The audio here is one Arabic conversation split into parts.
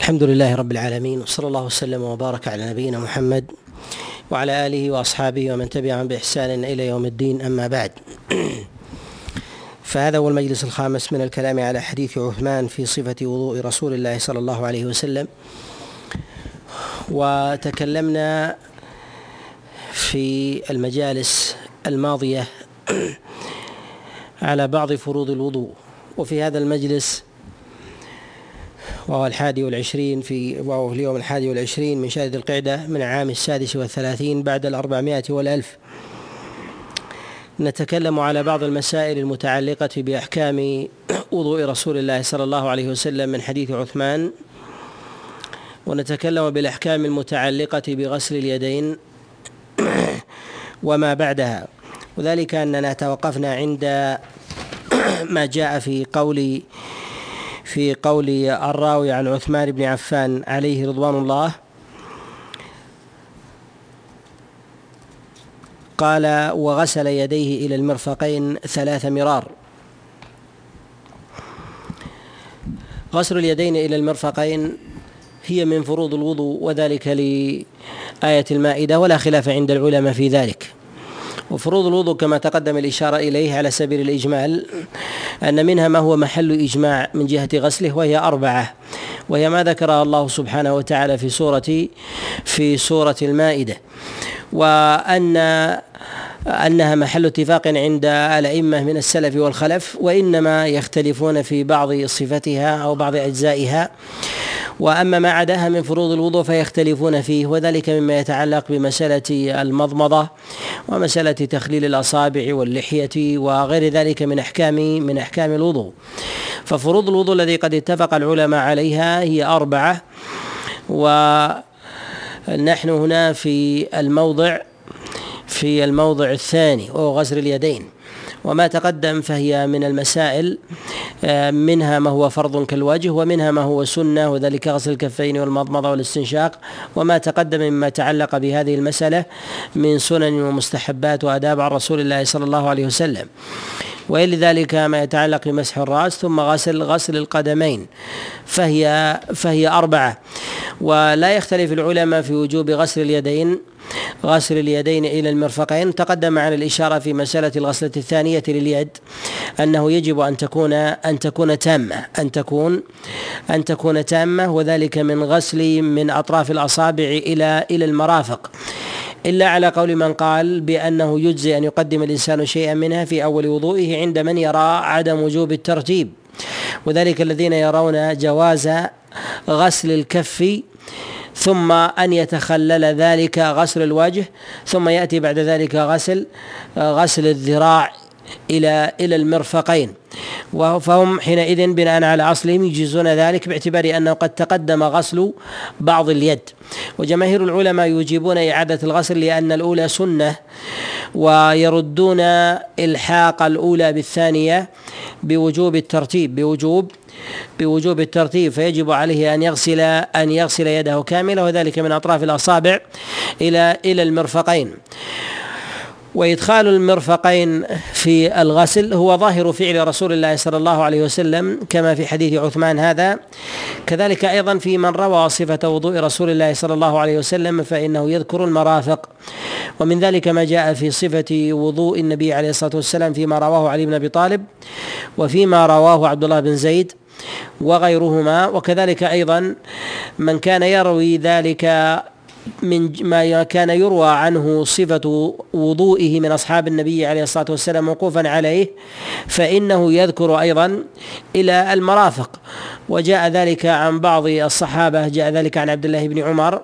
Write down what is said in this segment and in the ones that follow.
الحمد لله رب العالمين وصلى الله وسلم وبارك على نبينا محمد وعلى آله وأصحابه ومن تبعهم بإحسان إلى يوم الدين أما بعد. فهذا هو المجلس الخامس من الكلام على حديث عثمان في صفة وضوء رسول الله صلى الله عليه وسلم. وتكلمنا في المجالس الماضية على بعض فروض الوضوء. وفي هذا المجلس وهو الحادي والعشرين في وهو اليوم الحادي والعشرين من شهر القعدة من عام السادس والثلاثين بعد الأربعمائة والألف. نتكلم على بعض المسائل المتعلقة بأحكام وضوء رسول الله صلى الله عليه وسلم من حديث عثمان. ونتكلم بالأحكام المتعلقة بغسل اليدين وما بعدها. وذلك أننا توقفنا عند ما جاء في قول في قول الراوي عن عثمان بن عفان عليه رضوان الله. قال وغسل يديه إلى المرفقين ثلاث مرار. غسل اليدين إلى المرفقين هي من فروض الوضوء وذلك لآية المائدة ولا خلاف عند العلماء في ذلك. وفروض الوضوء كما تقدم الإشارة إليه على سبيل الإجمال أن منها ما هو محل إجماع من جهة غسله وهي أربعة وهي ما ذكرها الله سبحانه وتعالى في سورة في سورة المائدة وأن أنها محل اتفاق عند الأئمة من السلف والخلف وإنما يختلفون في بعض صفتها أو بعض أجزائها. وأما ما عداها من فروض الوضوء فيختلفون فيه وذلك مما يتعلق بمسألة المضمضة ومسألة تخليل الأصابع واللحية وغير ذلك من أحكام من أحكام الوضوء. ففروض الوضوء الذي قد اتفق العلماء عليها هي أربعة ونحن هنا في الموضع في الموضع الثاني وهو غسل اليدين. وما تقدم فهي من المسائل آه، منها ما هو فرض كالوجه ومنها ما هو سنة وذلك غسل الكفين والمضمضة والاستنشاق. وما تقدم مما تعلق بهذه المسألة من سنن ومستحبات وآداب عن رسول الله صلى الله عليه وسلم. ولذلك ما يتعلق بمسح الرأس ثم غسل غسل القدمين. فهي فهي أربعة. ولا يختلف العلماء في وجوب غسل اليدين غسل اليدين إلى المرفقين. تقدم عن الإشارة في مسألة الغسلة الثانية لليد أنه يجب أن تكون أن تكون تامة أن تكون أن تكون تامة وذلك من غسل من أطراف الأصابع إلى إلى المرافق. إلا على قول من قال بأنه يجزي أن يقدم الإنسان شيئا منها في أول وضوئه عند من يرى عدم وجوب الترتيب وذلك الذين يرون جواز غسل الكف ثم أن يتخلل ذلك غسل الوجه ثم يأتي بعد ذلك غسل غسل الذراع إلى إلى المرفقين. فهم حينئذ بناء على أصلهم يجيزون ذلك باعتبار أنه قد تقدم غسل بعض اليد. وجماهير العلماء يجيبون إعادة الغسل لأن الأولى سنة ويردون إلحاق الأولى بالثانية بوجوب الترتيب بوجوب بوجوب الترتيب فيجب عليه أن يغسل أن يغسل يده كاملة وذلك من أطراف الأصابع إلى إلى المرفقين. وإدخال المرفقين في الغسل هو ظاهر فعل رسول الله صلى الله عليه وسلم كما في حديث عثمان هذا. كذلك أيضا في من روى صفة وضوء رسول الله صلى الله عليه وسلم فإنه يذكر المرافق. ومن ذلك ما جاء في صفة وضوء النبي عليه الصلاة والسلام فيما رواه علي بن أبي طالب وفيما رواه عبد الله بن زيد وغيرهما. وكذلك أيضا من كان يروي ذلك من ما كان يروى عنه صفة وضوئه من أصحاب النبي عليه الصلاة والسلام موقوفا عليه فإنه يذكر أيضا إلى المرافق. وجاء ذلك عن بعض الصحابة جاء ذلك عن عبد الله بن عمر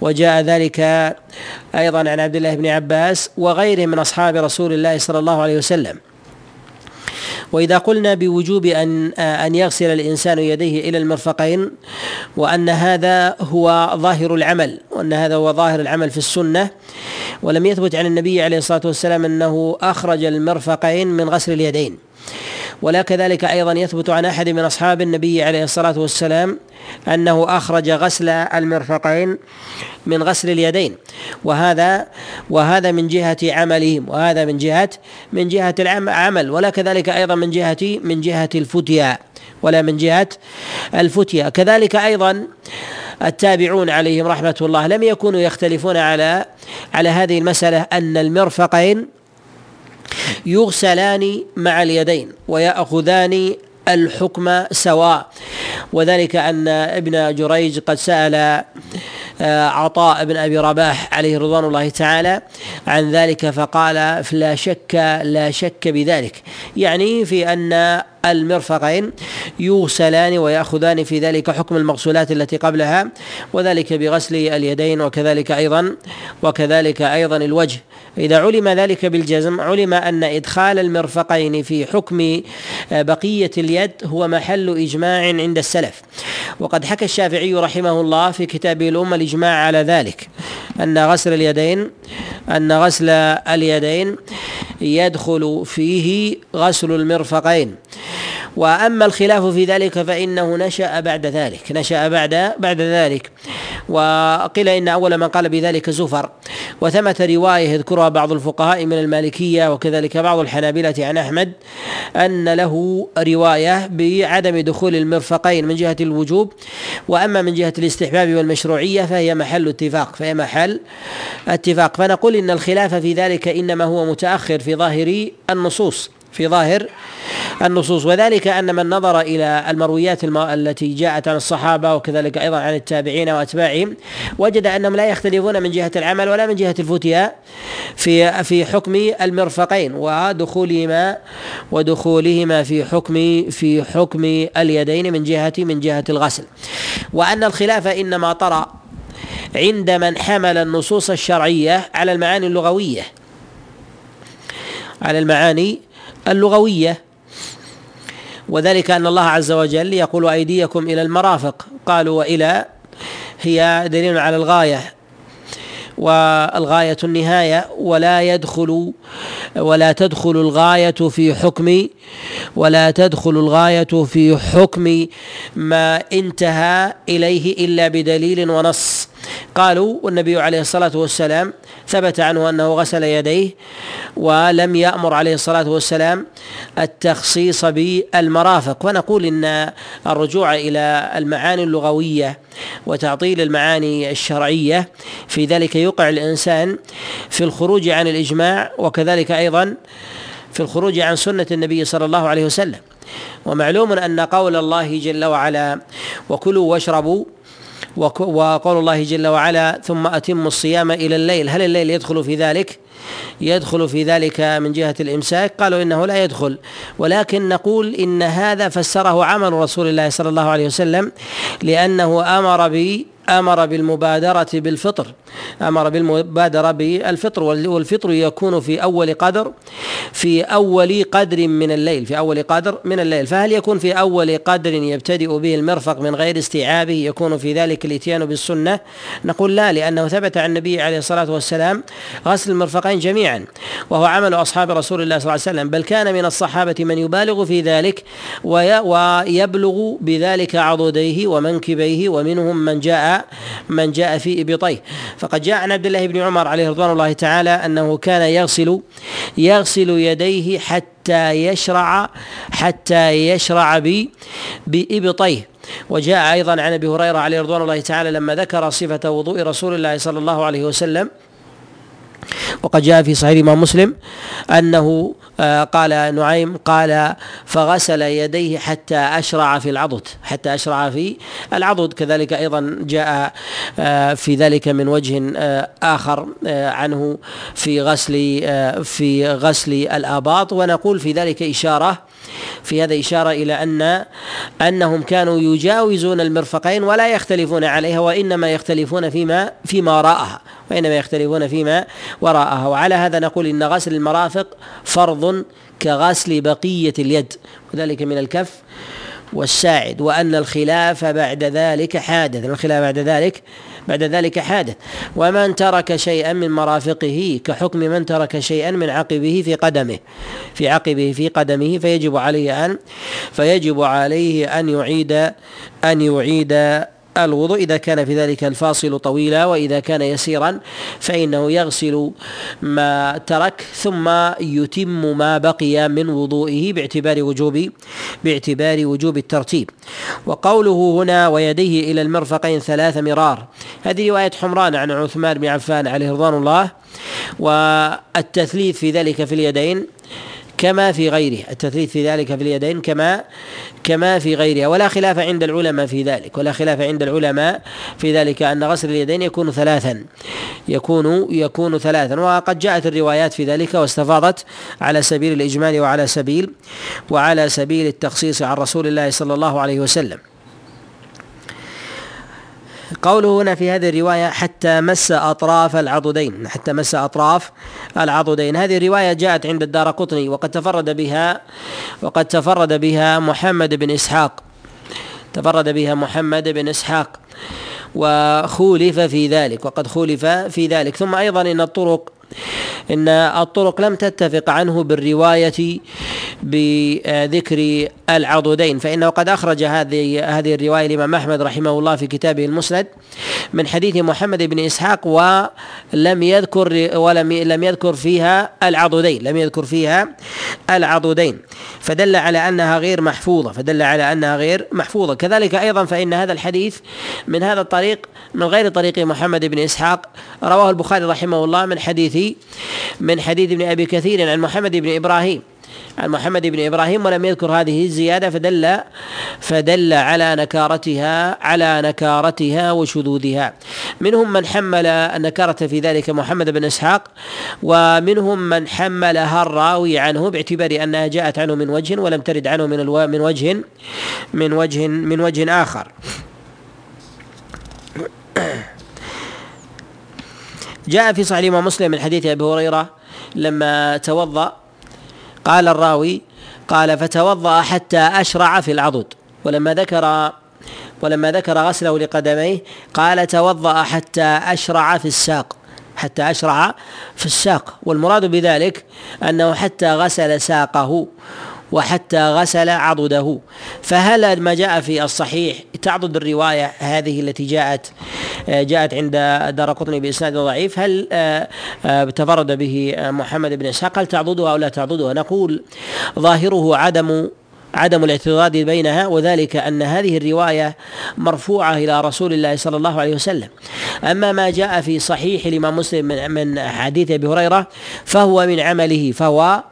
وجاء ذلك أيضا عن عبد الله بن عباس وغيره من أصحاب رسول الله صلى الله عليه وسلم. وإذا قلنا بوجوب أن أن يغسل الإنسان يديه إلى المرفقين وأن هذا هو ظاهر العمل وأن هذا هو ظاهر العمل في السنة ولم يثبت عن النبي عليه الصلاة والسلام أنه أخرج المرفقين من غسل اليدين. ولا كذلك أيضا يثبت عن أحد من أصحاب النبي عليه الصلاة والسلام أنه أخرج غسل المرفقين من غسل اليدين. وهذا وهذا من جهة عملهم وهذا من جهة من جهة العمل ولا كذلك أيضا من جهة من جهة الفتيا ولا من جهة الفتية كذلك أيضا التابعون عليهم رحمة الله لم يكونوا يختلفون على على هذه المسألة أن المرفقين يغسلان مع اليدين ويأخذان الحكم سواء. وذلك أن ابن جريج قد سأل آه، عطاء بن أبي رباح عليه رضوان الله تعالى عن ذلك فقال لا شك لا شك بذلك. يعني في أن المرفقين يغسلان ويأخذان في ذلك حكم المغسولات التي قبلها وذلك بغسل اليدين وكذلك أيضا وكذلك أيضا الوجه. إذا علم ذلك بالجزم علم أن إدخال المرفقين في حكم بقية اليد هو محل إجماع عند السلف. وقد حكى الشافعي رحمه الله في كتابه الأمة الإجماع على ذلك أن غسل اليدين أن غسل اليدين يدخل فيه غسل المرفقين. وأما الخلاف في ذلك فإنه نشأ بعد ذلك نشأ بعد بعد ذلك. وقيل إن أول من قال بذلك زفر. وثمت رواية يذكرها بعض الفقهاء من المالكية وكذلك بعض الحنابلة عن أحمد أن له رواية بعدم دخول المرفقين من جهة الوجوب. وأما من جهة الاستحباب والمشروعية فهي محل اتفاق فهي محل اتفاق. فنقول إن الخلاف في ذلك إنما هو متأخر في ظاهر النصوص. في ظاهر النصوص وذلك أن من نظر إلى المرويات التي جاءت عن الصحابة وكذلك أيضا عن التابعين وأتباعهم وجد أنهم لا يختلفون من جهة العمل ولا من جهة الفتيا في في حكم المرفقين ودخولهما ودخولهما في حكم في حكم اليدين من جهه من جهة الغسل. وأن الخلاف إنما طرأ عند من حمل النصوص الشرعية على المعاني اللغوية على المعاني اللغوية. وذلك أن الله عز وجل يقول أيديكم إلى المرافق. قالوا وإلى هي دليل على الغاية. والغاية النهاية ولا يدخل ولا تدخل الغاية في حكم ولا تدخل الغاية في حكم ما انتهى إليه إلا بدليل ونص. قالوا والنبي عليه الصلاة والسلام ثبت عنه أنه غسل يديه ولم يأمر عليه الصلاة والسلام التخصيص بالمرافق. ونقول إن الرجوع إلى المعاني اللغوية وتعطيل المعاني الشرعية في ذلك يوقع الإنسان في الخروج عن الإجماع وكذلك أيضا في الخروج عن سنة النبي صلى الله عليه وسلم. ومعلوم أن قول الله جل وعلا وكلوا واشربوا وقول الله جل وعلا ثم أتم الصيام إلى الليل. هل الليل يدخل في ذلك؟ يدخل في ذلك من جهة الإمساك؟ قالوا إنه لا يدخل. ولكن نقول إن هذا فسره عمل رسول الله صلى الله عليه وسلم لأنه أمر ب أمر بالمبادرة بالفطر أمر بالمبادرة بالفطر والفطر يكون في أول قدر في أول قدر من الليل في أول قدر من الليل. فهل يكون في أول قدر يبتدئ به المرفق من غير استيعابه يكون في ذلك الإتيان بالسنة؟ نقول لا لأنه ثبت عن النبي عليه الصلاة والسلام غسل المرفقين جميعا وهو عمل أصحاب رسول الله صلى الله عليه وسلم. بل كان من الصحابة من يبالغ في ذلك ويبلغ بذلك عضديه ومنكبيه ومنهم من جاء من جاء في إبطيه فقد جاء عن عبد الله بن عمر عليه رضوان الله تعالى أنه كان يغسل يغسل يديه حتى يشرع حتى يشرع بإبطيه وجاء أيضا عن أبي هريرة عليه رضوان الله تعالى لما ذكر صفة وضوء رسول الله صلى الله عليه وسلم وقد جاء في صحيح الإمام مسلم أنه آه، قال نعيم قال فغسل يديه حتى أشرع في العضد حتى أشرع في العضد. كذلك أيضا جاء آه، في ذلك من وجه آه، آخر عنه في غسل في غسل الآباط. ونقول في ذلك إشارة في هذا إشارة إلى أن أنهم كانوا يجاوزون المرفقين ولا يختلفون عليها وإنما يختلفون فيما فيما وراءها وإنما يختلفون فيما وراءها. وعلى هذا نقول إن غسل المرافق فرض كغسل بقية اليد وذلك من الكف والساعد وأن الخلاف بعد ذلك حادث. الخلاف بعد ذلك بعد ذلك حادث. ومن ترك شيئا من مرافقه كحكم من ترك شيئا من عقبه في قدمه في عقبه في قدمه فيجب عليه أن فيجب عليه أن يعيد أن يعيد الوضوء. إذا كان في ذلك الفاصل طويلا وإذا كان يسيرا فإنه يغسل ما ترك ثم يتم ما بقي من وضوئه باعتبار وجوب باعتبار وجوب الترتيب. وقوله هنا ويديه إلى المرفقين ثلاث مرار. هذه رواية حمران عن عثمان بن عفان عليه رضوان الله. والتثليث في ذلك في اليدين. كما في غيره. التثليث في ذلك في اليدين كما كما في غيرها. ولا خلاف عند العلماء في ذلك. ولا خلاف عند العلماء في ذلك أن غسل اليدين يكون ثلاثا. يكون يكون ثلاثا. وقد جاءت الروايات في ذلك واستفاضت على سبيل الإجمال وعلى سبيل وعلى سبيل التخصيص عن رسول الله صلى الله عليه وسلم. قوله هنا في هذه الرواية حتى مس أطراف العضدين حتى مس أطراف العضدين. هذه الرواية جاءت عند الدار قطني وقد تفرد بها وقد تفرد بها محمد بن إسحاق. تفرد بها محمد بن إسحاق وخولف في ذلك وقد خولف في ذلك. ثم أيضا إن الطرق إن الطرق لم تتفق عنه بالرواية بذكر العضدين فإنه قد أخرج هذه هذه الرواية الإمام أحمد رحمه الله في كتابه المسند من حديث محمد بن إسحاق ولم يذكر ولم لم يذكر فيها العضدين لم يذكر فيها العضدين فدل على أنها غير محفوظة فدل على أنها غير محفوظة. كذلك أيضا فإن هذا الحديث من هذا الطريق من غير طريق محمد بن إسحاق رواه البخاري رحمه الله من حديث من حديث ابن أبي كثير عن محمد بن إبراهيم. عن محمد بن إبراهيم ولم يذكر هذه الزيادة فدل فدل على نكارتها على نكارتها وشذوذها. منهم من حمل النكارة في ذلك محمد بن إسحاق ومنهم من حملها الراوي عنه باعتبار أنها جاءت عنه من وجه ولم ترد عنه من ألو... من وجه من وجه من وجه آخر. جاء في صحيح الإمام مسلم من حديث أبي هريرة لما توضأ قال الراوي قال فتوضأ حتى أشرع في العضد. ولما ذكر ولما ذكر غسله لقدميه قال توضأ حتى أشرع في الساق. حتى أشرع في الساق. والمراد بذلك أنه حتى غسل ساقه. وحتى غسل عضده. فهل ما جاء في الصحيح تعضد الرواية هذه التي جاءت جاءت عند دار قطني بإسناد ضعيف؟ هل آه، آه، تفرد به محمد بن إسحاق؟ هل تعضدها أو لا تعضدها نقول ظاهره عدم عدم الاعتراض بينها وذلك أن هذه الرواية مرفوعة إلى رسول الله صلى الله عليه وسلم. أما ما جاء في صحيح الإمام مسلم من من حديث أبي هريرة فهو من عمله فهو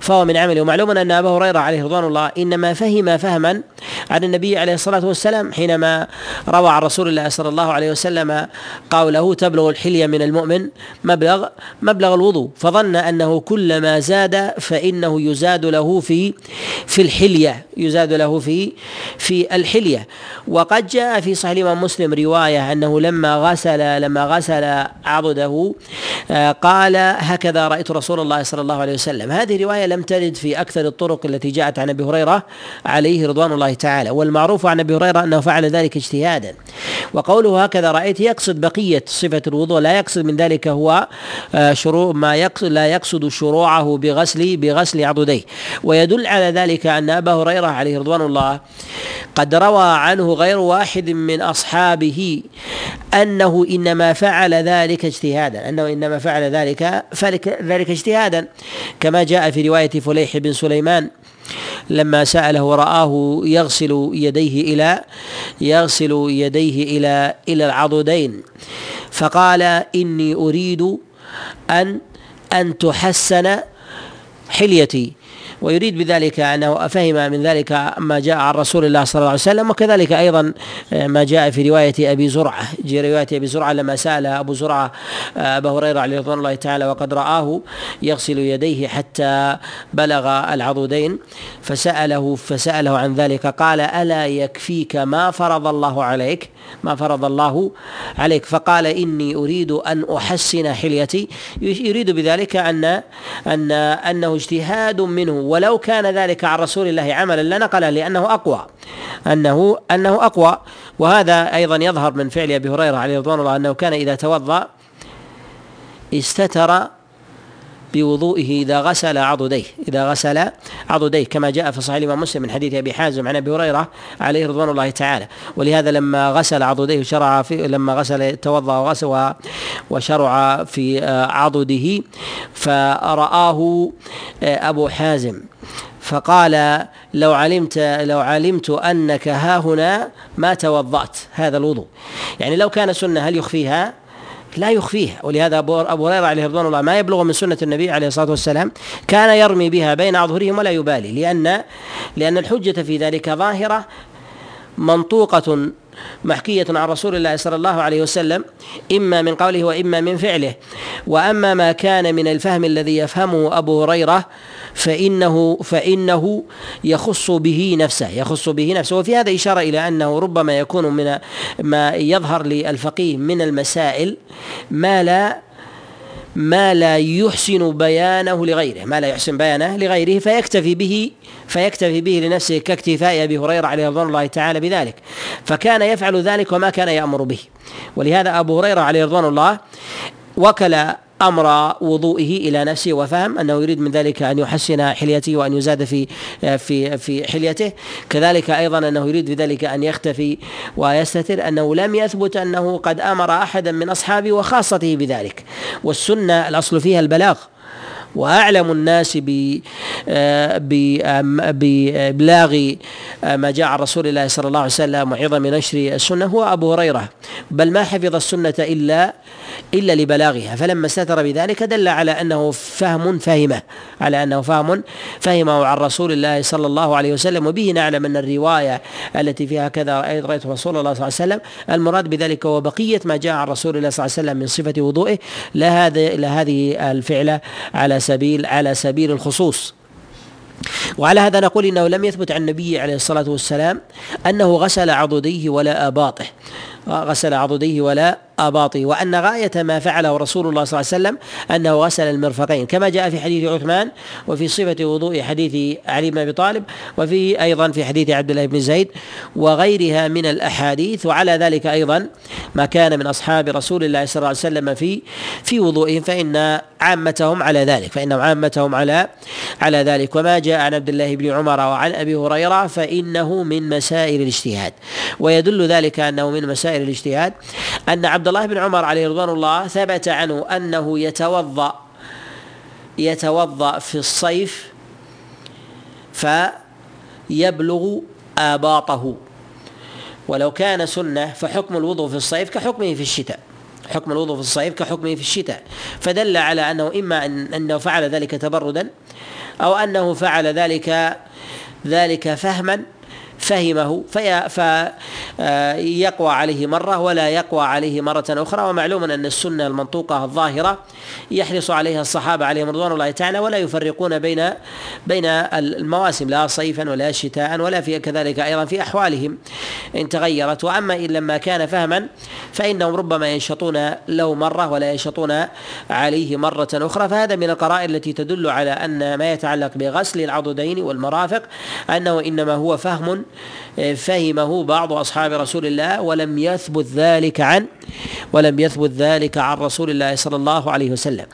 فهو من عمله. ومعلوم أن أبا هريرة عليه رضوان الله إنما فهم فهما عن النبي عليه الصلاة والسلام حينما روى عن رسول الله صلى الله عليه وسلم قوله تبلغ الحليه من المؤمن مبلغ مبلغ الوضوء. فظن أنه كلما زاد فإنه يزاد له في في الحلية يزاد له في في الحلية. وقد جاء في صحيح الإمام مسلم رواية أنه لما غسل لما غسل عضده آه، قال هكذا رأيت رسول الله صلى الله عليه وسلم. هذه روايه لم ترد في أكثر الطرق التي جاءت عن أبي هريرة عليه رضوان الله تعالى والمعروف عن أبي هريرة أنه فعل ذلك اجتهادا. وقوله هكذا رأيت يقصد بقية صفة الوضوء لا يقصد من ذلك هو آه، شروع ما يقصد لا يقصد شروعه بغسل بغسل عضديه. ويدل على ذلك أن أبا هريرة عليه رضوان الله قد روى عنه غير واحد من أصحابه أنه إنما فعل ذلك اجتهادا أنه إنما فعل ذلك ذلك اجتهادا. كما جاء في رواية فليح بن سليمان لما سأله ورآه يغسل يديه إلى يغسل يديه إلى إلى العضدين. فقال إني أريد أن أن تحسن حليتي. ويريد بذلك أنه فهم من ذلك ما جاء عن رسول الله صلى الله عليه وسلم وكذلك أيضا آه، ما جاء في رواية أبي زرعة. رواية أبي زرعة لما سأل أبو زرعة آه، ابا هريرة عليه رضوان الله تعالى وقد رآه يغسل يديه حتى بلغ العضدين فسأله فسأله عن ذلك قال ألا يكفيك ما فرض الله عليك؟ ما فرض الله عليك؟ فقال إني أريد أن أحسن حليتي. يريد بذلك أن أن أنه اجتهاد منه ولو كان ذلك عن رسول الله عملا لنقله لأنه أقوى أنه أنه أقوى. وهذا أيضا يظهر من فعل أبي هريرة عليه رضوان الله أنه كان إذا توضأ استتر بوضوئه إذا غسل عضديه إذا غسل عضديه كما جاء في صحيح الإمام مسلم من حديث أبي حازم عن أبي هريرة عليه رضوان الله تعالى. ولهذا لما غسل عضديه شرع في لما غسل توضأ وغسل وشرع في عضده فرآه آه، أبو حازم. فقال لو علمت لو علمت أنك ها هنا ما توضأت. هذا الوضوء. يعني لو كان سنة هل يخفيها؟ لا يخفيها ولهذا أبو هريرة عليه رضوان الله ما يبلغ من سنة النبي عليه الصلاة والسلام كان يرمي بها بين أظهرهم ولا يبالي لأن لأن الحجة في ذلك ظاهرة منطوقة محكية عن رسول الله صلى الله عليه وسلم إما من قوله وإما من فعله. وأما ما كان من الفهم الذي يفهمه أبو هريرة فإنه فإنه يخص به نفسه يخص به نفسه. وفي هذا إشارة إلى أنه ربما يكون من ما يظهر للفقيه من المسائل ما لا ما لا يحسن بيانه لغيره ما لا يحسن بيانه لغيره فيكتفي به فيكتفي به لنفسه كاكتفاء أبي هريرة عليه رضوان الله تعالى بذلك فكان يفعل ذلك وما كان يأمر به. ولهذا أبو هريرة عليه رضوان الله وكل أمر وضوئه إلى نفسه وفهم أنه يريد من ذلك أن يحسن حليته وأن يزاد في في في حليته. كذلك أيضا أنه يريد بذلك أن يختفي ويستتر أنه لم يثبت أنه قد أمر احدا من أصحابه وخاصته بذلك. والسنة الأصل فيها البلاغ. وأعلم الناس بابلاغ ما جاء عن رسول الله صلى الله عليه وسلم وعظم نشر السنة. هو أبو هريرة. بل ما حفظ السنة إلا إلا لبلاغها. فلما استتر بذلك دل على أنه فهم فهمه على أنه فهم فهمه عن رسول الله صلى الله عليه وسلم. وبه نعلم أن الرواية التي فيها كذا رايت رايت رسول الله صلى الله عليه وسلم. المراد بذلك هو بقية ما جاء عن رسول الله صلى الله عليه وسلم من صفة وضوئه. لا هذه لا هذه الفعله على سبيل على سبيل الخصوص. وعلى هذا نقول إنه لم يثبت عن النبي عليه الصلاة والسلام أنه غسل عضديه ولا أباطه. غسل عضديه ولا أباطه وأن غاية ما فعله رسول الله صلى الله عليه وسلم أنه غسل المرفقين كما جاء في حديث عثمان وفي صفة وضوء حديث علي بن أبي طالب وفي أيضا في حديث عبد الله بن زيد وغيرها من الأحاديث. وعلى ذلك أيضا ما كان من أصحاب رسول الله صلى الله عليه وسلم في في وضوئهم فإن عامتهم على ذلك فإنهم عامتهم على على ذلك. وما جاء عن عبد الله بن عمر وعن أبي هريرة فإنه من مسائل الاجتهاد. ويدل ذلك أنه من مسائل الاجتهاد أن عبد الله بن عمر عليه رضوان الله ثبت عنه أنه يتوضأ يتوضأ في الصيف فيبلغ آباطه. ولو كان سنة فحكم الوضوء في الصيف كحكمه في الشتاء حكم الوضوء في الصيف كحكمه في الشتاء. فدل على أنه إما أن أنه فعل ذلك تبردا أو أنه فعل ذلك ذلك فهما فهمه في فيقوى عليه مرة ولا يقوى عليه مرة أخرى. ومعلوم أن السنة المنطوقة الظاهرة يحرص عليها الصحابة عليهم رضوان الله تعالى ولا يفرقون بين بين المواسم لا صيفا ولا شتاء ولا في كذلك أيضا في أحوالهم إن تغيرت. وأما إن لما كان فهما فإنهم ربما ينشطون له مرة ولا ينشطون عليه مرة أخرى. فهذا من القرائن التي تدل على أن ما يتعلق بغسل العضدين والمرافق أنه إنما هو فهم فهمه بعض أصحاب رسول الله ولم يثبت ذلك عن ولم يثبت ذلك عن رسول الله صلى الله عليه وسلم.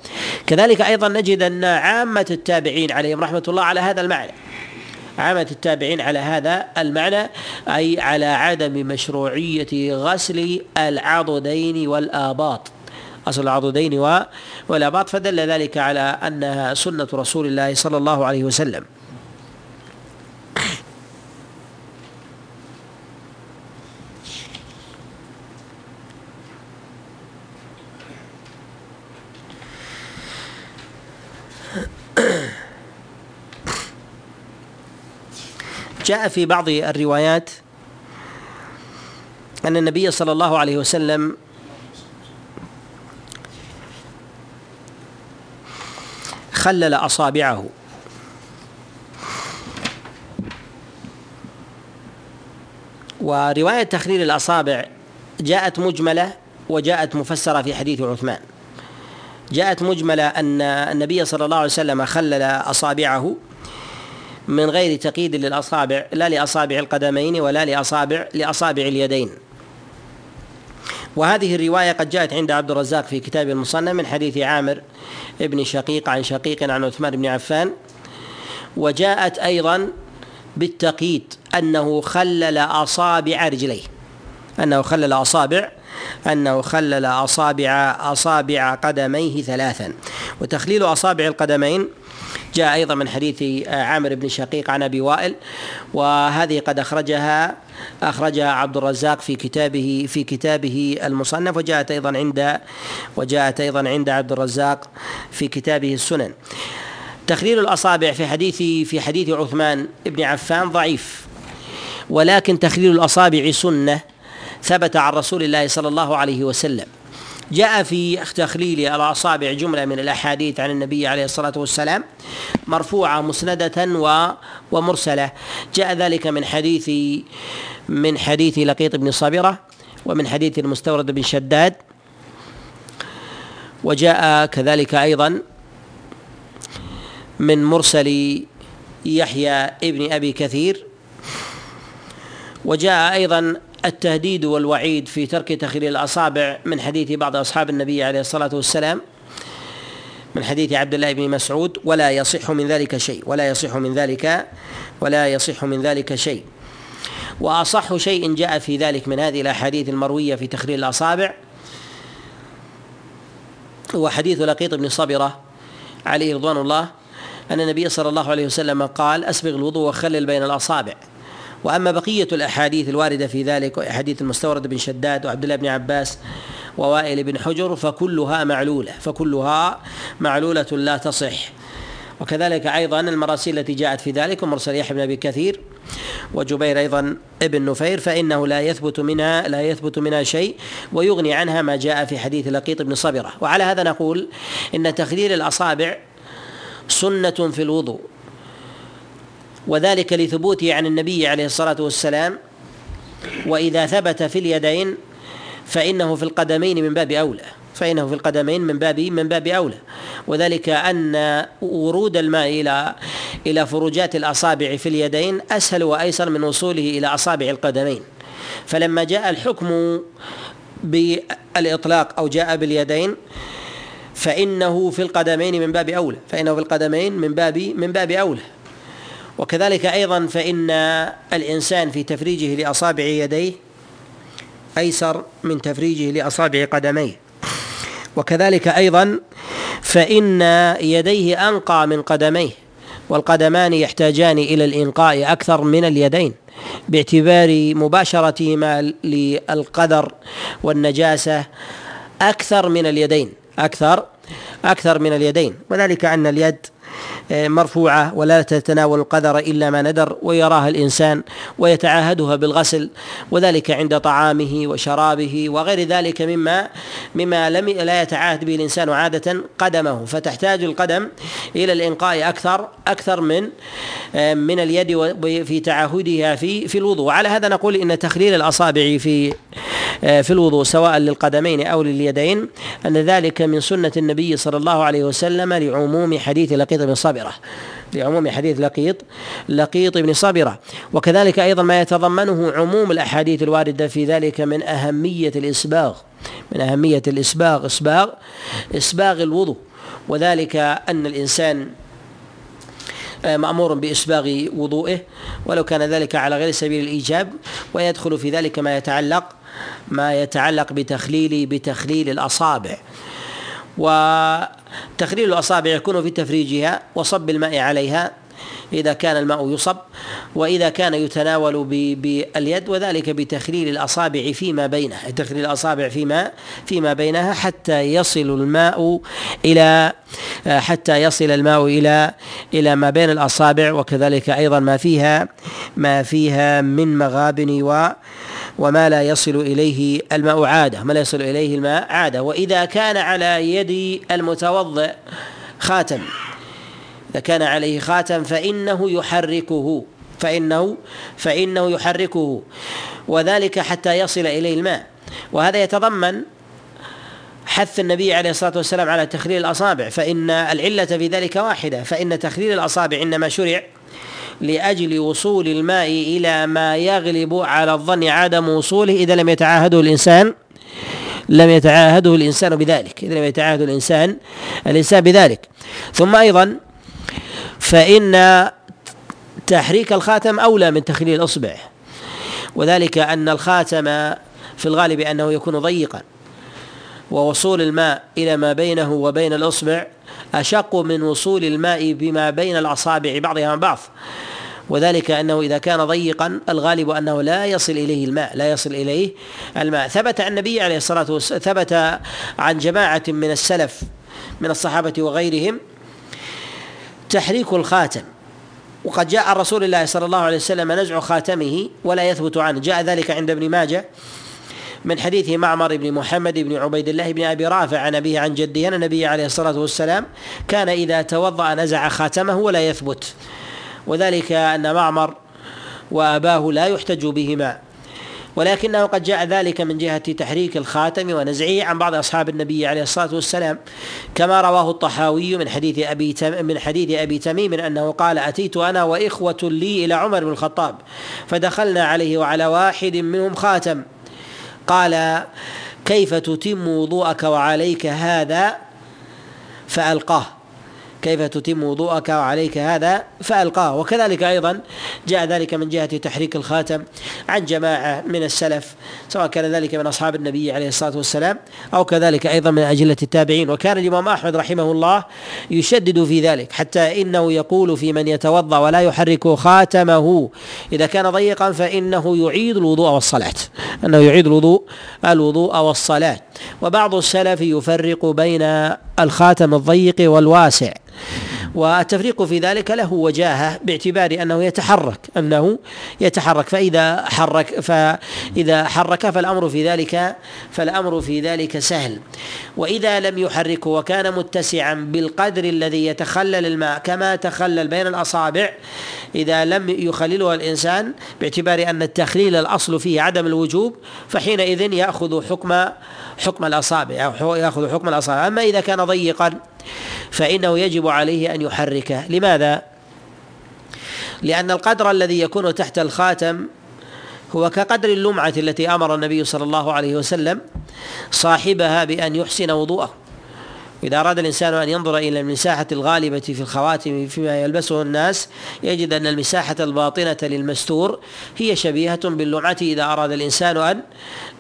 كذلك أيضا نجد أن عامة التابعين عليهم رحمة الله على هذا المعنى. عامة التابعين على هذا المعنى أي على عدم مشروعية غسل العضدين والآباط. أصل العضدين والآباط فدل ذلك على أنها سنة رسول الله صلى الله عليه وسلم. جاء في بعض الروايات أن النبي صلى الله عليه وسلم خلل أصابعه. ورواية تخليل الأصابع جاءت مجملة وجاءت مفسرة في حديث عثمان. جاءت مجملة أن النبي صلى الله عليه وسلم خلل أصابعه. من غير تقييد للأصابع لا لأصابع القدمين ولا لأصابع لأصابع اليدين. وهذه الرواية قد جاءت عند عبد الرزاق في كتاب المصنف من حديث عامر ابن شقيق عن شقيق عن عثمان بن عفان. وجاءت أيضا بالتقييد أنه خلل أصابع رجليه. أنه خلل أصابع أنه خلل أصابع أصابع قدميه ثلاثا. وتخليل أصابع القدمين جاء أيضا من حديث عامر بن شقيق عن أبي وائل وهذه قد أخرجها أخرجها عبد الرزاق في كتابه في كتابه المصنف وجاءت أيضا عند وجاءت أيضا عند عبد الرزاق في كتابه السنن. تخليل الأصابع في حديث في حديث عثمان بن عفان ضعيف ولكن تخليل الأصابع سنة ثبت عن رسول الله صلى الله عليه وسلم. جاء في تخليل الأصابع جملة من الأحاديث عن النبي عليه الصلاة والسلام مرفوعة مسندة ومرسلة. جاء ذلك من حديث من حديث لقيط بن صابرة ومن حديث المستورد بن شداد. وجاء كذلك أيضا من مرسل يحيى ابن أبي كثير. وجاء أيضا التهديد والوعيد في ترك تخليل الأصابع من حديث بعض أصحاب النبي عليه الصلاة والسلام من حديث عبد الله بن مسعود ولا يصح من ذلك شيء ولا يصح من ذلك ولا يصح من ذلك شيء. وأصح شيء جاء في ذلك من هذه الأحاديث المروية في تخليل الأصابع هو حديث لقيط بن صبرة عليه رضوان الله أن النبي صلى الله عليه وسلم قال أسبغ الوضوء وخلل بين الأصابع. وأما بقية الأحاديث الواردة في ذلك احاديث المستورد بن شداد وعبد الله بن عباس ووائل بن حجر فكلها معلولة فكلها معلولة لا تصح. وكذلك أيضا المراسيل التي جاءت في ذلك ومرسل يحيى بن أبي كثير وجبير أيضا ابن نفير فإنه لا يثبت منها لا يثبت منها شيء ويغني عنها ما جاء في حديث لقيط بن صبرة. وعلى هذا نقول إن تخليل الأصابع سنة في الوضوء. وذلك لثبوته عن النبي عليه الصلاة والسلام وإذا ثبت في اليدين فإنه في القدمين من باب أولى فإنه في القدمين من باب من باب أولى. وذلك أن ورود الماء إلى إلى فروجات الأصابع في اليدين أسهل وأيسر من وصوله إلى أصابع القدمين. فلما جاء الحكم بالإطلاق أو جاء باليدين فإنه في القدمين من باب أولى فإنه في القدمين من باب من باب أولى. وكذلك أيضا فإن الإنسان في تفريجه لأصابع يديه أيسر من تفريجه لأصابع قدميه. وكذلك أيضا فإن يديه أنقى من قدميه والقدمان يحتاجان إلى الإنقاء أكثر من اليدين باعتبار مباشرتهما للقدر والنجاسة أكثر من اليدين أكثر أكثر من اليدين. وذلك أن اليد مرفوعة ولا تتناول القدر إلا ما ندر ويراها الإنسان ويتعاهدها بالغسل وذلك عند طعامه وشرابه وغير ذلك مما مما لم لا يتعاهد به الإنسان عادة قدمه. فتحتاج القدم إلى الإنقاء أكثر أكثر من من اليد في تعهدها في في الوضوء. وعلى هذا نقول إن تخليل الأصابع في في الوضوء سواء للقدمين أو لليدين أن ذلك من سنة النبي صلى الله عليه وسلم لعموم حديث لقيط بن صابرة لعموم حديث لقيط لقيط بن صابرة. وكذلك أيضا ما يتضمنه عموم الأحاديث الواردة في ذلك من أهمية الإسباغ من أهمية الإسباغ إسباغ إسباغ الوضوء. وذلك أن الإنسان آه، مأمور بإسباغ وضوئه ولو كان ذلك على غير سبيل الإيجاب. ويدخل في ذلك ما يتعلق ما يتعلق بتخليل بتخليل الأصابع. وتخليل الأصابع يكون في تفريجها وصب الماء عليها. إذا كان الماء يصب وإذا كان يتناول باليد وذلك بتخليل الأصابع فيما بينها تخليل الأصابع فيما فيما بينها حتى يصل الماء إلى حتى يصل الماء إلى إلى ما بين الأصابع وكذلك أيضا ما فيها ما فيها من مغابن و وما لا يصل إليه الماء عادة ما لا يصل إليه الماء عادة. وإذا كان على يد المتوضئ خاتم إذا كان عليه خاتم فإنه يحركه فإنه فإنه يحركه وذلك حتى يصل إليه الماء. وهذا يتضمن حث النبي عليه الصلاة والسلام على تخليل الأصابع فإن العلة في ذلك واحدة فإن تخليل الأصابع إنما شرع لأجل وصول الماء إلى ما يغلب على الظن عدم وصوله. إذا لم يتعاهده الإنسان لم يتعاهده الإنسان بذلك إذا لم يتعاهد الإنسان الإنسان بذلك. ثم أيضا فإن تحريك الخاتم أولى من تخليل الإصبع. وذلك أن الخاتم في الغالب أنه يكون ضيقا. ووصول الماء إلى ما بينه وبين الإصبع أشق من وصول الماء بما بين الأصابع بعضها من بعض. وذلك أنه إذا كان ضيقا الغالب أنه لا يصل إليه الماء لا يصل إليه الماء. ثبت عن النبي عليه الصلاة والسلام ثبت عن جماعة من السلف من الصحابة وغيرهم تحريك الخاتم. وقد جاء عن رسول الله صلى الله عليه وسلم نزع خاتمه ولا يثبت عنه. جاء ذلك عند ابن ماجه من حديث معمر بن محمد بن عبيد الله بن أبي رافع عن أبيه عن جده أن النبي عليه الصلاة والسلام كان إذا توضأ نزع خاتمه ولا يثبت. وذلك أن معمر وأباه لا يحتج بهما. ولكنه قد جاء ذلك من جهة تحريك الخاتم ونزعه عن بعض أصحاب النبي عليه الصلاة والسلام. كما رواه الطحاوي من حديث أبي من حديث أبي تميم أنه قال أتيت أنا وإخوة لي إلى عمر بن الخطاب فدخلنا عليه وعلى واحد منهم خاتم. قال كيف تتم وضوءك وعليك هذا؟ فألقاه. كيف تتم وضوءك وعليك هذا فألقاه. وكذلك أيضا جاء ذلك من جهة تحريك الخاتم عن جماعة من السلف سواء كان ذلك من أصحاب النبي عليه الصلاة والسلام أو كذلك أيضا من أجلة التابعين. وكان الإمام أحمد رحمه الله يشدد في ذلك حتى إنه يقول في من يتوضأ ولا يحرك خاتمه. إذا كان ضيقا فإنه يعيد الوضوء والصلاة أنه يعيد الوضوء الوضوء والصلاة. وبعض السلف يفرق بين الخاتم الضيق والواسع. والتفريق في ذلك له وجاهة باعتبار أنه يتحرك أنه يتحرك. فإذا حرك فإذا حرك فالأمر في ذلك فالأمر في ذلك سهل. وإذا لم يحركه وكان متسعا بالقدر الذي يتخلل الماء كما تخلل بين الأصابع إذا لم يخلله الإنسان باعتبار أن التخليل الأصل فيه عدم الوجوب فحينئذ يأخذ حكم حكم الأصابع يأخذ حكم الأصابع. أما إذا كان ضيقا فإنه يجب عليه أن يحركه لماذا؟ لأن القدر الذي يكون تحت الخاتم هو كقدر اللمعة التي أمر النبي صلى الله عليه وسلم صاحبها بأن يحسن وضوءه إذا أراد الإنسان أن ينظر إلى المساحة الغالبة في الخواتم فيما يلبسه الناس يجد أن المساحة الباطنة للمستور هي شبيهة باللمعة إذا أراد الإنسان أن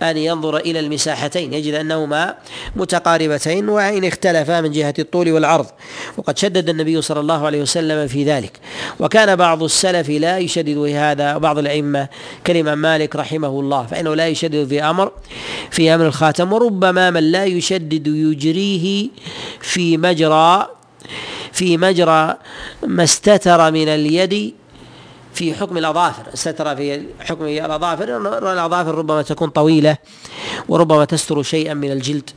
أن ينظر إلى المساحتين. يجد أنهما متقاربتين وإن اختلفا من جهة الطول والعرض. وقد شدد النبي صلى الله عليه وسلم في ذلك. وكان بعض السلف لا يشدد في هذا وبعض الأئمة كالإمام مالك رحمه الله فإنه لا يشدد في أمر في أمر الخاتم. وربما من لا يشدد يجريه في مجرى في مجرى ما استتر من اليد في حكم الأظافر. استتر في حكم الأظافر الأظافر ربما تكون طويلة وربما تستر شيئا من الجلد.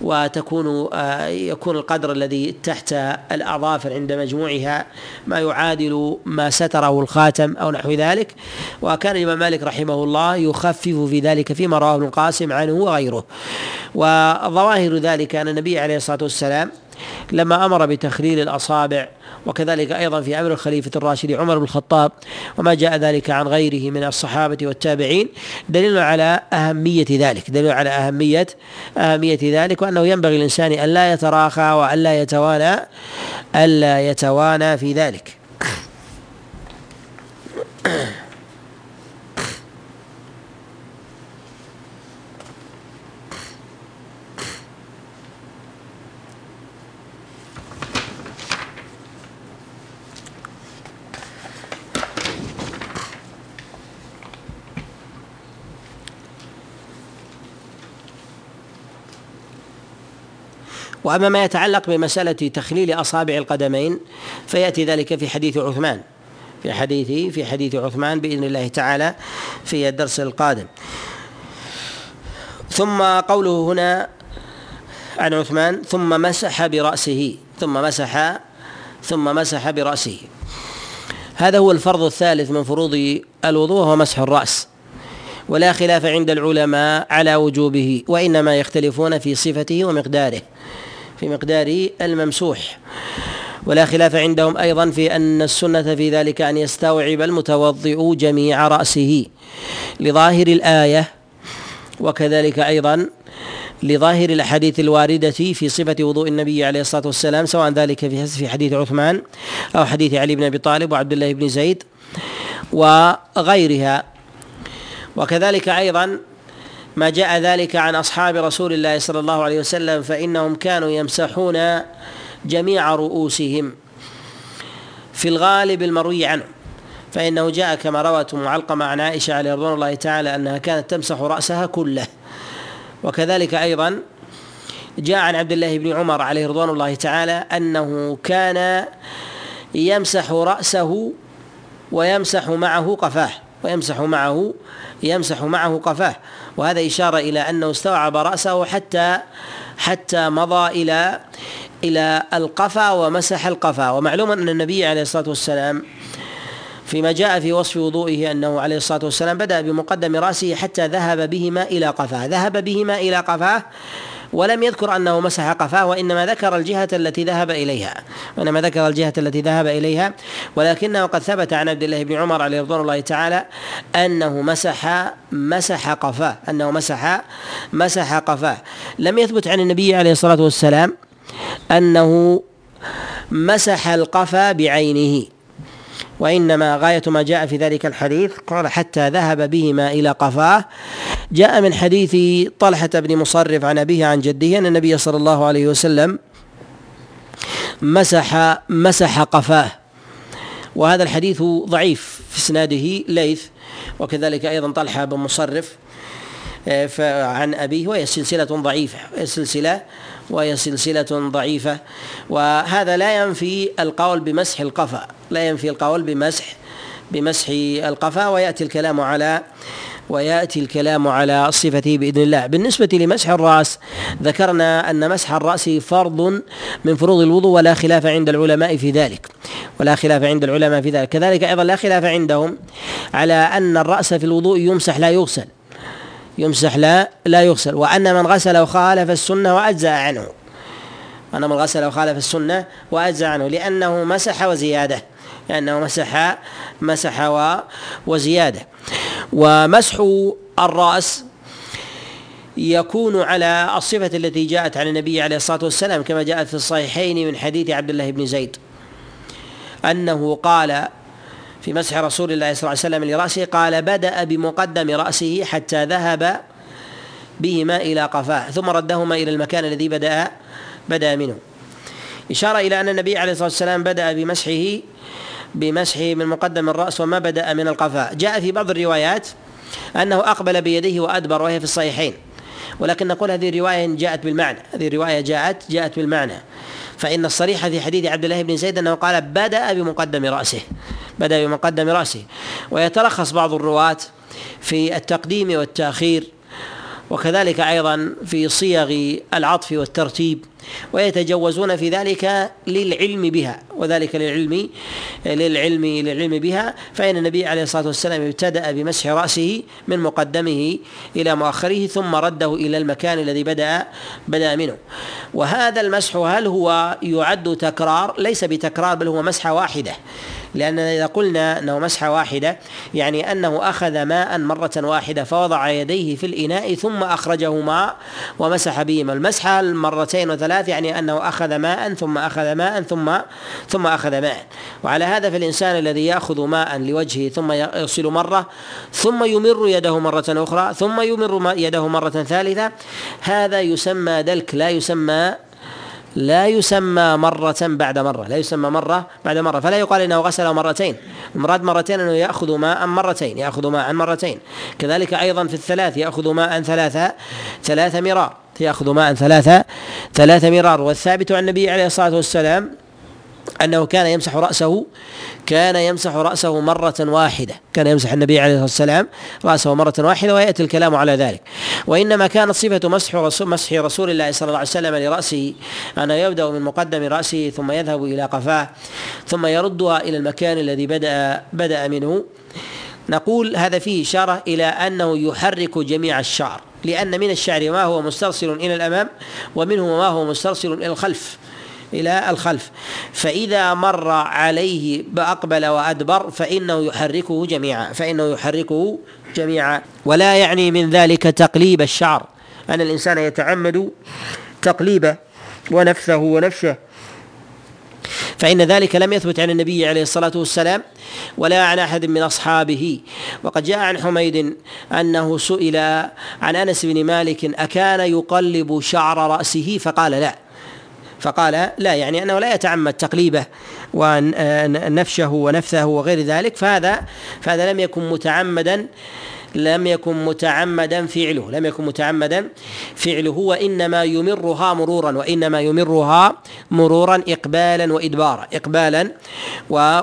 وتكون آه، يكون القدر الذي تحت الأظافر عند مجموعها ما يعادل ما ستره الخاتم أو نحو ذلك. وكان الإمام مالك رحمه الله يخفف في ذلك فيما رواه ابن القاسم عنه وغيره. وظواهر ذلك أن النبي عليه الصلاة والسلام لما أمر بتخليل الأصابع وكذلك أيضا في أمر الخليفة الراشد عمر بن الخطاب وما جاء ذلك عن غيره من الصحابة والتابعين دليل على أهمية ذلك دليل على أهمية أهمية ذلك وأنه ينبغي الانسان أن لا يتراخى وأن لا يتوانى الا يتوانى في ذلك. وأما ما يتعلق بمسألة تخليل أصابع القدمين فيأتي ذلك في حديث عثمان. في حديث في حديث عثمان بإذن الله تعالى في الدرس القادم. ثم قوله هنا عن عثمان ثم مسح برأسه ثم مسح ثم مسح برأسه. هذا هو الفرض الثالث من فروض الوضوء وهو مسح الرأس. ولا خلاف عند العلماء على وجوبه وإنما يختلفون في صفته ومقداره. في مقدار الممسوح. ولا خلاف عندهم أيضا في أن السنة في ذلك أن يستوعب المتوضئ جميع رأسه لظاهر الآية وكذلك أيضا لظاهر الأحاديث الواردة في صفة وضوء النبي عليه الصلاة والسلام سواء ذلك في حديث عثمان أو حديث علي بن أبي طالب وعبد الله بن زيد وغيرها. وكذلك أيضا ما جاء ذلك عن أصحاب رسول الله صلى الله عليه وسلم فإنهم كانوا يمسحون جميع رؤوسهم في الغالب المروي عنه. فإنه جاء كما روت أم علقمة عن عائشة عليه رضوان الله تعالى أنها كانت تمسح رأسها كله. وكذلك أيضا جاء عن عبد الله بن عمر عليه رضوان الله تعالى أنه كان يمسح رأسه ويمسح معه قفاه ويمسح معه يمسح معه قفاه. وهذا إشارة إلى أنه استوعب رأسه حتى حتى مضى إلى إلى القفا ومسح القفا. ومعلوم أن النبي عليه الصلاة والسلام فيما جاء في وصف وضوئه أنه عليه الصلاة والسلام بدأ بمقدم رأسه حتى ذهب بهما إلى قفاه، ذهب بهما إلى قفاه ولم يذكر أنه مسح قفاه وإنما ذكر الجهة التي ذهب إليها. وإنما ذكر الجهة التي ذهب إليها. ولكنه قد ثبت عن عبد الله بن عمر عليه رضوان الله تعالى أنه مسح مسح قفاه أنه مسح مسح قفاه. لم يثبت عن النبي عليه الصلاة والسلام أنه مسح القفا بعينه. وإنما غاية ما جاء في ذلك الحديث قال حتى ذهب بهما إلى قفاه. جاء من حديث طلحة بن مصرف عن أبيه عن جده أن النبي صلى الله عليه وسلم مسح مسح قفاه. وهذا الحديث ضعيف في إسناده ليث وكذلك أيضا طلحة بن مصرف آه، عن أبيه وهي سلسلة ضعيفة سلسلة وهي سلسلة ضعيفة. وهذا لا ينفي القول بمسح القفا. لا ينفي القول بمسح بمسح القفا. ويأتي الكلام على ويأتي الكلام على صفته بإذن الله. بالنسبة لمسح الرأس ذكرنا أن مسح الرأس فرض من فروض الوضوء ولا خلاف عند العلماء في ذلك. ولا خلاف عند العلماء في ذلك. كذلك أيضا لا خلاف عندهم على أن الرأس في الوضوء يمسح لا يغسل. يمسح لا لا يغسل. وأن من غسل وخالف السنة وأجزأ عنه. أن من غسل وخالف السنة وأجزأ عنه. لأنه مسح وزيادة. لأنه مسح مسح وزيادة. ومسح الرأس يكون على الصفة التي جاءت عن النبي عليه الصلاة والسلام كما جاءت في الصحيحين من حديث عبد الله بن زيد أنه قال في مسح رسول الله صلى الله عليه وسلم لرأسه قال بدأ بمقدم رأسه حتى ذهب بهما إلى قفاه ثم ردهما إلى المكان الذي بدأ بدأ منه. إشارة إلى أن النبي عليه الصلاة والسلام بدأ بمسحه بمسحه من مقدم الرأس وما بدأ من القفاء. جاء في بعض الروايات أنه أقبل بيديه وأدبر وهي في الصحيحين ولكن نقول هذه الرواية جاءت بالمعنى هذه الرواية جاءت جاءت بالمعنى. فإن الصريح في حديث عبد الله بن زيد أنه قال بدأ بمقدم رأسه بدأ بمقدم رأسه. ويترخص بعض الرواة في التقديم والتأخير وكذلك أيضا في صيغ العطف والترتيب ويتجوزون في ذلك للعلم بها وذلك للعلم للعلم للعلم بها. فإن النبي عليه الصلاة والسلام ابتدأ بمسح رأسه من مقدمه إلى مؤخره ثم رده إلى المكان الذي بدأ بدأ منه. وهذا المسح هل هو يعد تكرار؟ ليس بتكرار بل هو مسحة واحدة. لأننا إذا قلنا أنه مسحة واحدة يعني أنه أخذ ماء مرة واحدة فوضع يديه في الإناء ثم أخرجه ماء ومسح بهما المسحة المرتين وثلاث يعني أنه أخذ ماء ثم أخذ ماء ثم ثم أخذ ماء. وعلى هذا فالإنسان الذي يأخذ ماء لوجهه ثم يغسل مرة ثم يمر يده مرة أخرى ثم يمر يده مرة ثالثة هذا يسمى دلك لا يسمى لا يسمى مرة بعد مرة لا يسمى مرة بعد مرة فلا يقال إنه غسل مرتين. المراد مرتين أنه يأخذ ماء مرتين يأخذ ماء مرتين. كذلك أيضا في الثلاث يأخذ ماء ثلاثة ثلاث مرار يأخذ ماء ثلاثة ثلاث مرار. والثابت عن النبي عليه الصلاة والسلام أنه كان يمسح رأسه كان يمسح رأسه مرة واحدة. كان يمسح النبي عليه الصلاة والسلام رأسه مرة واحدة ويأتي الكلام على ذلك. وإنما كانت صفة مسح رسول, مسح رسول الله صلى الله عليه وسلم لرأسه أنه يبدأ من مقدم رأسه ثم يذهب إلى قفاه ثم يردها إلى المكان الذي بدأ بدأ منه. نقول هذا فيه إشارة إلى أنه يحرك جميع الشعر لأن من الشعر ما هو مسترسل إلى الأمام ومنه ما هو مسترسل إلى الخلف. إلى الخلف. فإذا مر عليه بأقبل وأدبر فإنه يحركه جميعا فإنه يحركه جميعا. ولا يعني من ذلك تقليب الشعر. أن الإنسان يتعمد تقليبه ونفسه ونفسه. فإن ذلك لم يثبت عن النبي عليه الصلاة والسلام ولا عن أحد من أصحابه. وقد جاء عن حميد أنه سئل عن أنس بن مالك أكان يقلب شعر رأسه؟ فقال لا. فقال لا يعني أنه لا يتعمد تقليبه ونفشه ونفثه وغير ذلك فهذا فهذا لم يكن متعمدا لم يكن متعمدا فعله لم يكن متعمدا فعله وإنما يمرها مرورا وإنما يمرها مرورا اقبالا وادبارا اقبالا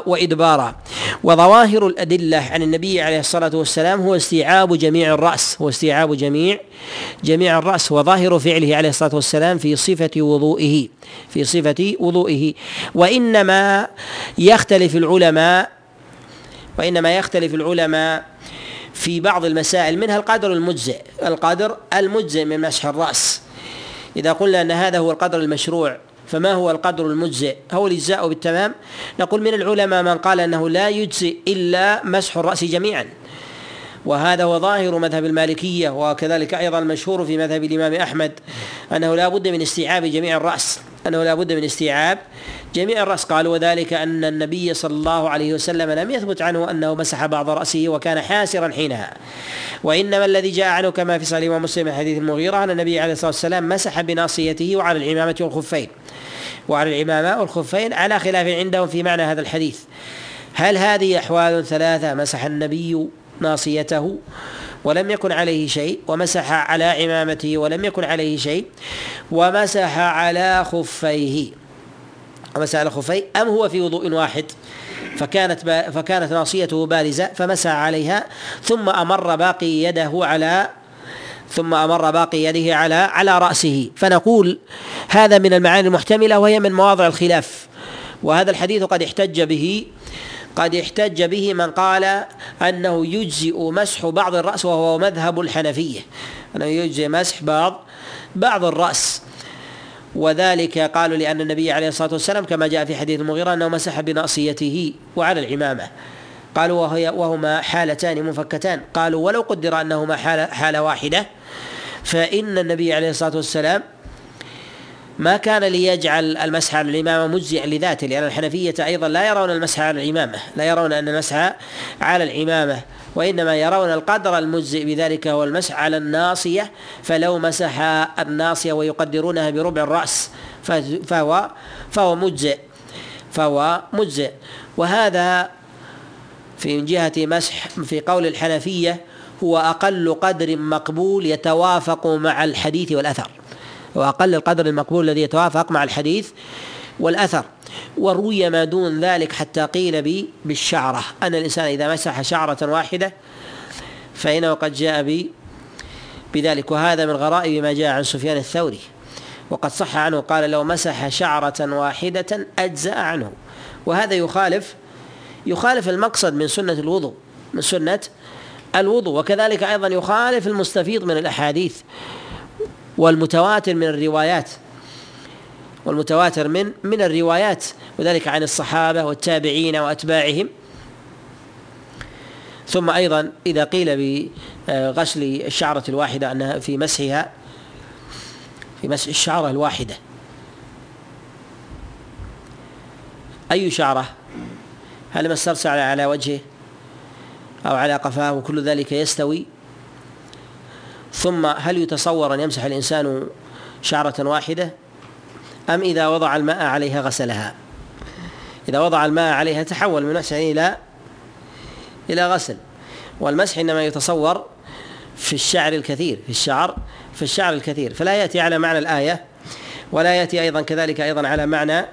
وادبارا. وظواهر الأدلة عن النبي عليه الصلاة والسلام هو استيعاب جميع الرأس هو استيعاب جميع جميع الرأس. وظاهر فعله عليه الصلاة والسلام في صفة وضوئه في صفة وضوئه. وإنما يختلف العلماء وإنما يختلف العلماء في بعض المسائل منها القدر المجزئ. القدر المجزئ من مسح الرأس. إذا قلنا أن هذا هو القدر المشروع فما هو القدر المجزئ؟ هو الإجزاء بالتمام. نقول من العلماء من قال أنه لا يجزئ إلا مسح الرأس جميعا. وهذا هو ظاهر مذهب المالكية وكذلك أيضا المشهور في مذهب الإمام أحمد أنه لا بد من استيعاب جميع الرأس أنه لا بد من استيعاب جميع الرأس. قالوا وذلك أن النبي صلى الله عليه وسلم لم يثبت عنه أنه مسح بعض رأسه وكان حاسرا حينها. وإنما الذي جاء عنه كما في صحيح ومسلم حديث المغيرة أن النبي عليه الصلاة والسلام مسح بناصيته وعلى العمامة والخفين وعلى العمامة والخفين على خلاف عندهم في معنى هذا الحديث. هل هذه أحوال ثلاثة مسح النبي ناصيته ولم يكن عليه شيء ومسح على عمامته ولم يكن عليه شيء ومسح على خفيه. ومسح على خفيه. أم هو في وضوء واحد؟ فكانت فكانت ناصيته بارزة فمسح عليها ثم أمر باقي يده على ثم أمر باقي يده على على رأسه. فنقول هذا من المعاني المحتملة وهي من مواضع الخلاف. وهذا الحديث قد احتج به قد احتج به من قال أنه يجزئ مسح بعض الرأس وهو مذهب الحنفية. أنه يجزئ مسح بعض بعض الرأس. وذلك قالوا لأن النبي عليه الصلاة والسلام كما جاء في حديث المغيرة أنه مسح بناصيته وعلى العمامة. قالوا وهي وهما حالتان منفكتان. قالوا ولو قدر أنهما حاله حالة واحدة فإن النبي عليه الصلاة والسلام ما كان ليجعل المسح على العمامة مجزئا لذاته لأن الحنفية أيضا لا يرون المسح على العمامة لا يرون أن المسح على العمامة وإنما يرون القدر المجزئ بذلك هو المسح على الناصية فلو مسح الناصية ويقدرونها بربع الرأس فهو فهو مجزئ فهو مجزئ. وهذا في جهة مسح في قول الحنفية هو أقل قدر مقبول يتوافق مع الحديث والأثر. وأقل القدر المقبول الذي يتوافق مع الحديث والأثر. وروي ما دون ذلك حتى قيل بالشعرة. أن الإنسان إذا مسح شعرة واحدة فإنه قد جاء ب بذلك. وهذا من غرائب ما جاء عن سفيان الثوري. وقد صح عنه قال لو مسح شعرة واحدة أجزأ عنه. وهذا يخالف يخالف المقصد من سنة الوضوء من سنة الوضوء. وكذلك أيضا يخالف المستفيض من الأحاديث. والمتواتر من الروايات والمتواتر من من الروايات وذلك عن الصحابة والتابعين وأتباعهم. ثم أيضا إذا قيل بغسل الشعرة الواحدة أنها في مسحها في مسح الشعرة الواحدة. أي شعرة؟ هل ما استرسل على وجهه أو على قفاه؟ وكل ذلك يستوي ثم هل يتصور أن يمسح الإنسان شعرة واحدة؟ أم إذا وضع الماء عليها غسلها؟ إذا وضع الماء عليها تحول من مسح إلى إلى غسل. والمسح إنما يتصور في الشعر الكثير في الشعر في الشعر الكثير. فلا يأتي على معنى الآية ولا يأتي أيضا كذلك أيضا على معنى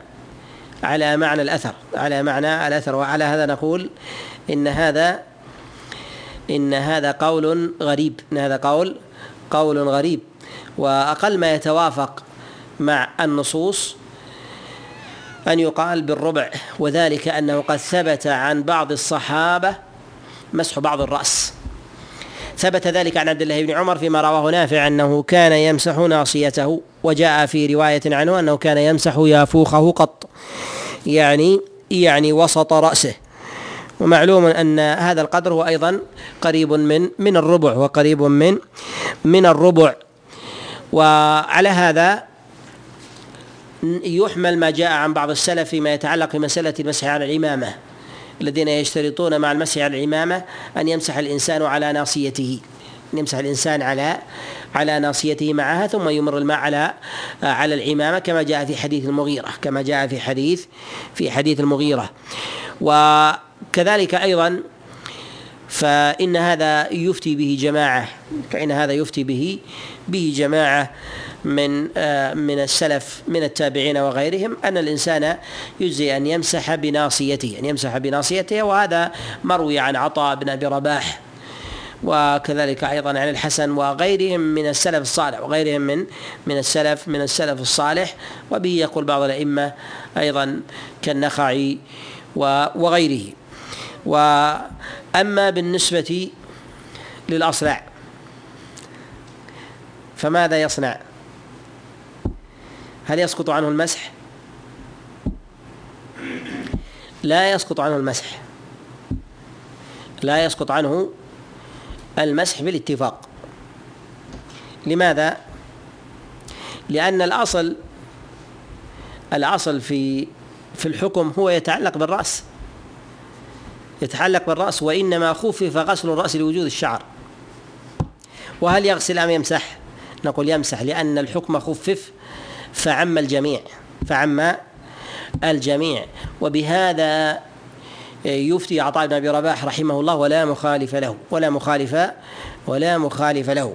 على معنى الأثر. على معنى الأثر. وعلى هذا نقول إن هذا إن هذا قول غريب. إن هذا قول قول غريب وأقل ما يتوافق مع النصوص أن يقال بالربع وذلك أنه قد ثبت عن بعض الصحابة مسح بعض الرأس. ثبت ذلك عن عبد الله بن عمر فيما رواه نافع أنه كان يمسح ناصيته وجاء في رواية عنه أنه كان يمسح يافوخه قط يعني يعني وسط رأسه. ومعلوم أن هذا القدر هو أيضا قريب من من الربع وقريب من من الربع. وعلى هذا يحمل ما جاء عن بعض السلف فيما يتعلق بمسألة المسح على العمامة الذين يشترطون مع المسح على العمامة أن يمسح الإنسان على ناصيته أن يمسح الإنسان على على ناصيته معها ثم يمر الماء على على العمامة كما جاء في حديث المغيرة كما جاء في حديث في حديث المغيرة. وكذلك أيضا فإن هذا يفتي به جماعة فإن هذا يفتي به به جماعة من من السلف من التابعين وغيرهم أن الإنسان يجزي أن يمسح بناصيته أن يمسح بناصيته وهذا مروي عن عطاء بن أبي رباح وكذلك أيضا عن الحسن وغيرهم من السلف الصالح وغيرهم من من السلف من السلف الصالح. وبه يقول بعض الأئمة أيضا كالنخعي وغيره. وأما بالنسبة للاصلع فماذا يصنع؟ هل يسقط عنه المسح؟ لا يسقط عنه المسح. لا يسقط عنه المسح بالاتفاق. لماذا؟ لأن الأصل الأصل في في الحكم هو يتعلق بالرأس. يتعلق بالرأس وإنما خفف غسل الرأس لوجود الشعر. وهل يغسل أم يمسح؟ نقول يمسح لأن الحكم خفف فعم الجميع فعم الجميع. وبهذا يفتي عطاء بن أبي رباح رحمه الله ولا مخالف له ولا مخالف ولا مخالف له.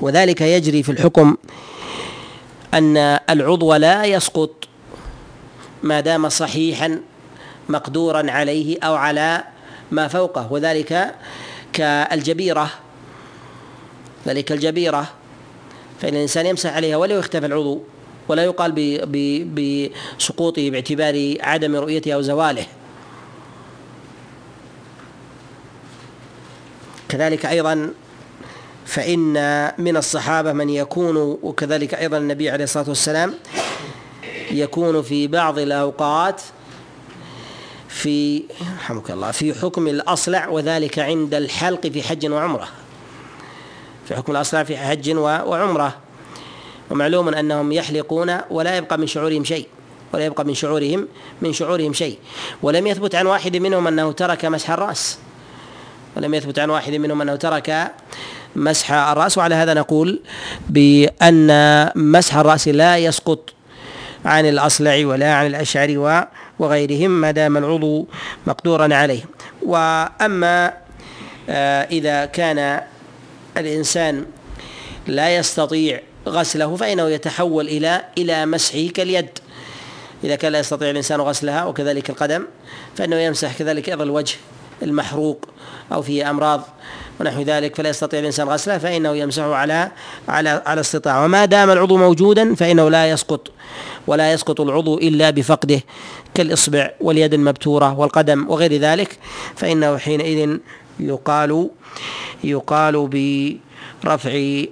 وذلك يجري في الحكم أن العضو لا يسقط ما دام صحيحا مقدورا عليه أو على ما فوقه. وذلك كالجبيرة ذلك الجبيرة فإن الإنسان يمسح عليها ولو اختفى العضو. ولا يقال بسقوطه باعتبار عدم رؤيته أو زواله. كذلك أيضا فإن من الصحابة من يكون وكذلك أيضا النبي عليه الصلاة والسلام يكون في بعض الأوقات في رحمك الله في حكم الأصلع وذلك عند الحلق في حج وعمرة. في حكم الأصلع في حج وعمرة. ومعلوم أنهم يحلقون ولا يبقى من شعورهم شيء ولا يبقى من شعورهم من شعورهم شيء. ولم يثبت عن واحد منهم أنه ترك مسح الرأس. ولم يثبت عن واحد منهم أنه ترك مسح الرأس. وعلى هذا نقول بأن مسح الرأس لا يسقط عن الأصلع ولا عن الأشعر وغيرهم ما دام العضو مقدورا عليه. وأما آه، إذا كان الإنسان لا يستطيع غسله فإنه يتحول إلى إلى مسحه كاليد إذا كان لا يستطيع الإنسان غسلها وكذلك القدم فإنه يمسح كذلك أيضا الوجه المحروق أو فيه أمراض ونحو ذلك فلا يستطيع الإنسان غسله فإنه يمسحه على على على استطاعة وما دام العضو موجودا فإنه لا يسقط ولا يسقط العضو إلا بفقده كالإصبع واليد المبتورة والقدم وغير ذلك. فإنه حينئذ يقال يقال برفع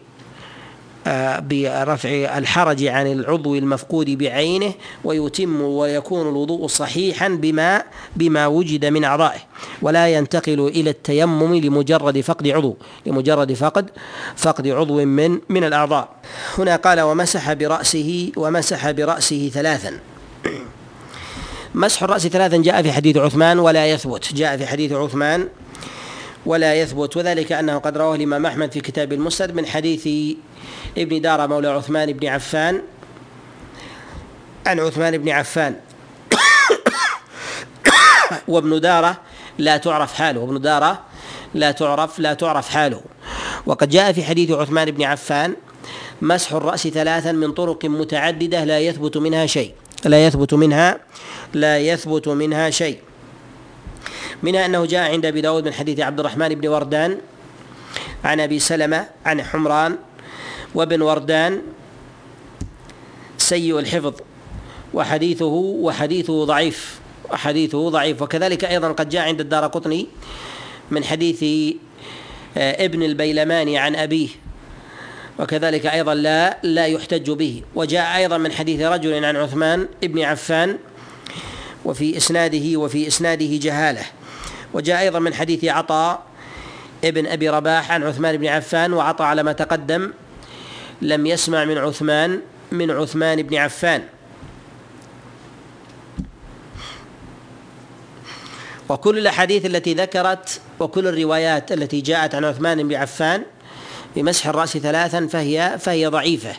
برفع الحرج عن العضو المفقود بعينه ويتم ويكون الوضوء صحيحا بما بما وجد من أعضائه. ولا ينتقل إلى التيمم لمجرد فقد عضو لمجرد فقد فقد عضو من من الأعضاء. هنا قال ومسح براسه ومسح برأسه ثلاثا. مسح الرأس ثلاثا جاء في حديث عثمان ولا يثبت. جاء في حديث عثمان ولا يثبت وذلك أنه قد رواه الإمام أحمد في كتاب المسند من حديث ابن دار مولى عثمان بن عفان. عن عثمان بن عفان. وابن دارة لا تعرف حاله. وابن دارة لا تعرف لا تعرف حاله. وقد جاء في حديث عثمان بن عفان مسح الرأس ثلاثا من طرق متعددة لا يثبت منها شيء. لا يثبت منها لا يثبت منها شيء. منها أنه جاء عند أبي داود من حديث عبد الرحمن بن وردان عن أبي سلمة عن حمران وابن وردان سيء الحفظ وحديثه وحديثه ضعيف وحديثه ضعيف. وكذلك أيضا قد جاء عند الدار قطني من حديث آه، ابن البيلماني عن أبيه. وكذلك أيضا لا لا يحتج به. وجاء أيضا من حديث رجل عن عثمان ابن عفان وفي إسناده وفي إسناده جهالة. وجاء أيضا من حديث عطاء ابن أبي رباح عن عثمان بن عفان وعطى على ما تقدم. لم يسمع من عثمان من عثمان بن عفان. وكل الأحاديث التي ذكرت وكل الروايات التي جاءت عن عثمان بن عفان بمسح الرأس ثلاثا فهي فهي ضعيفة.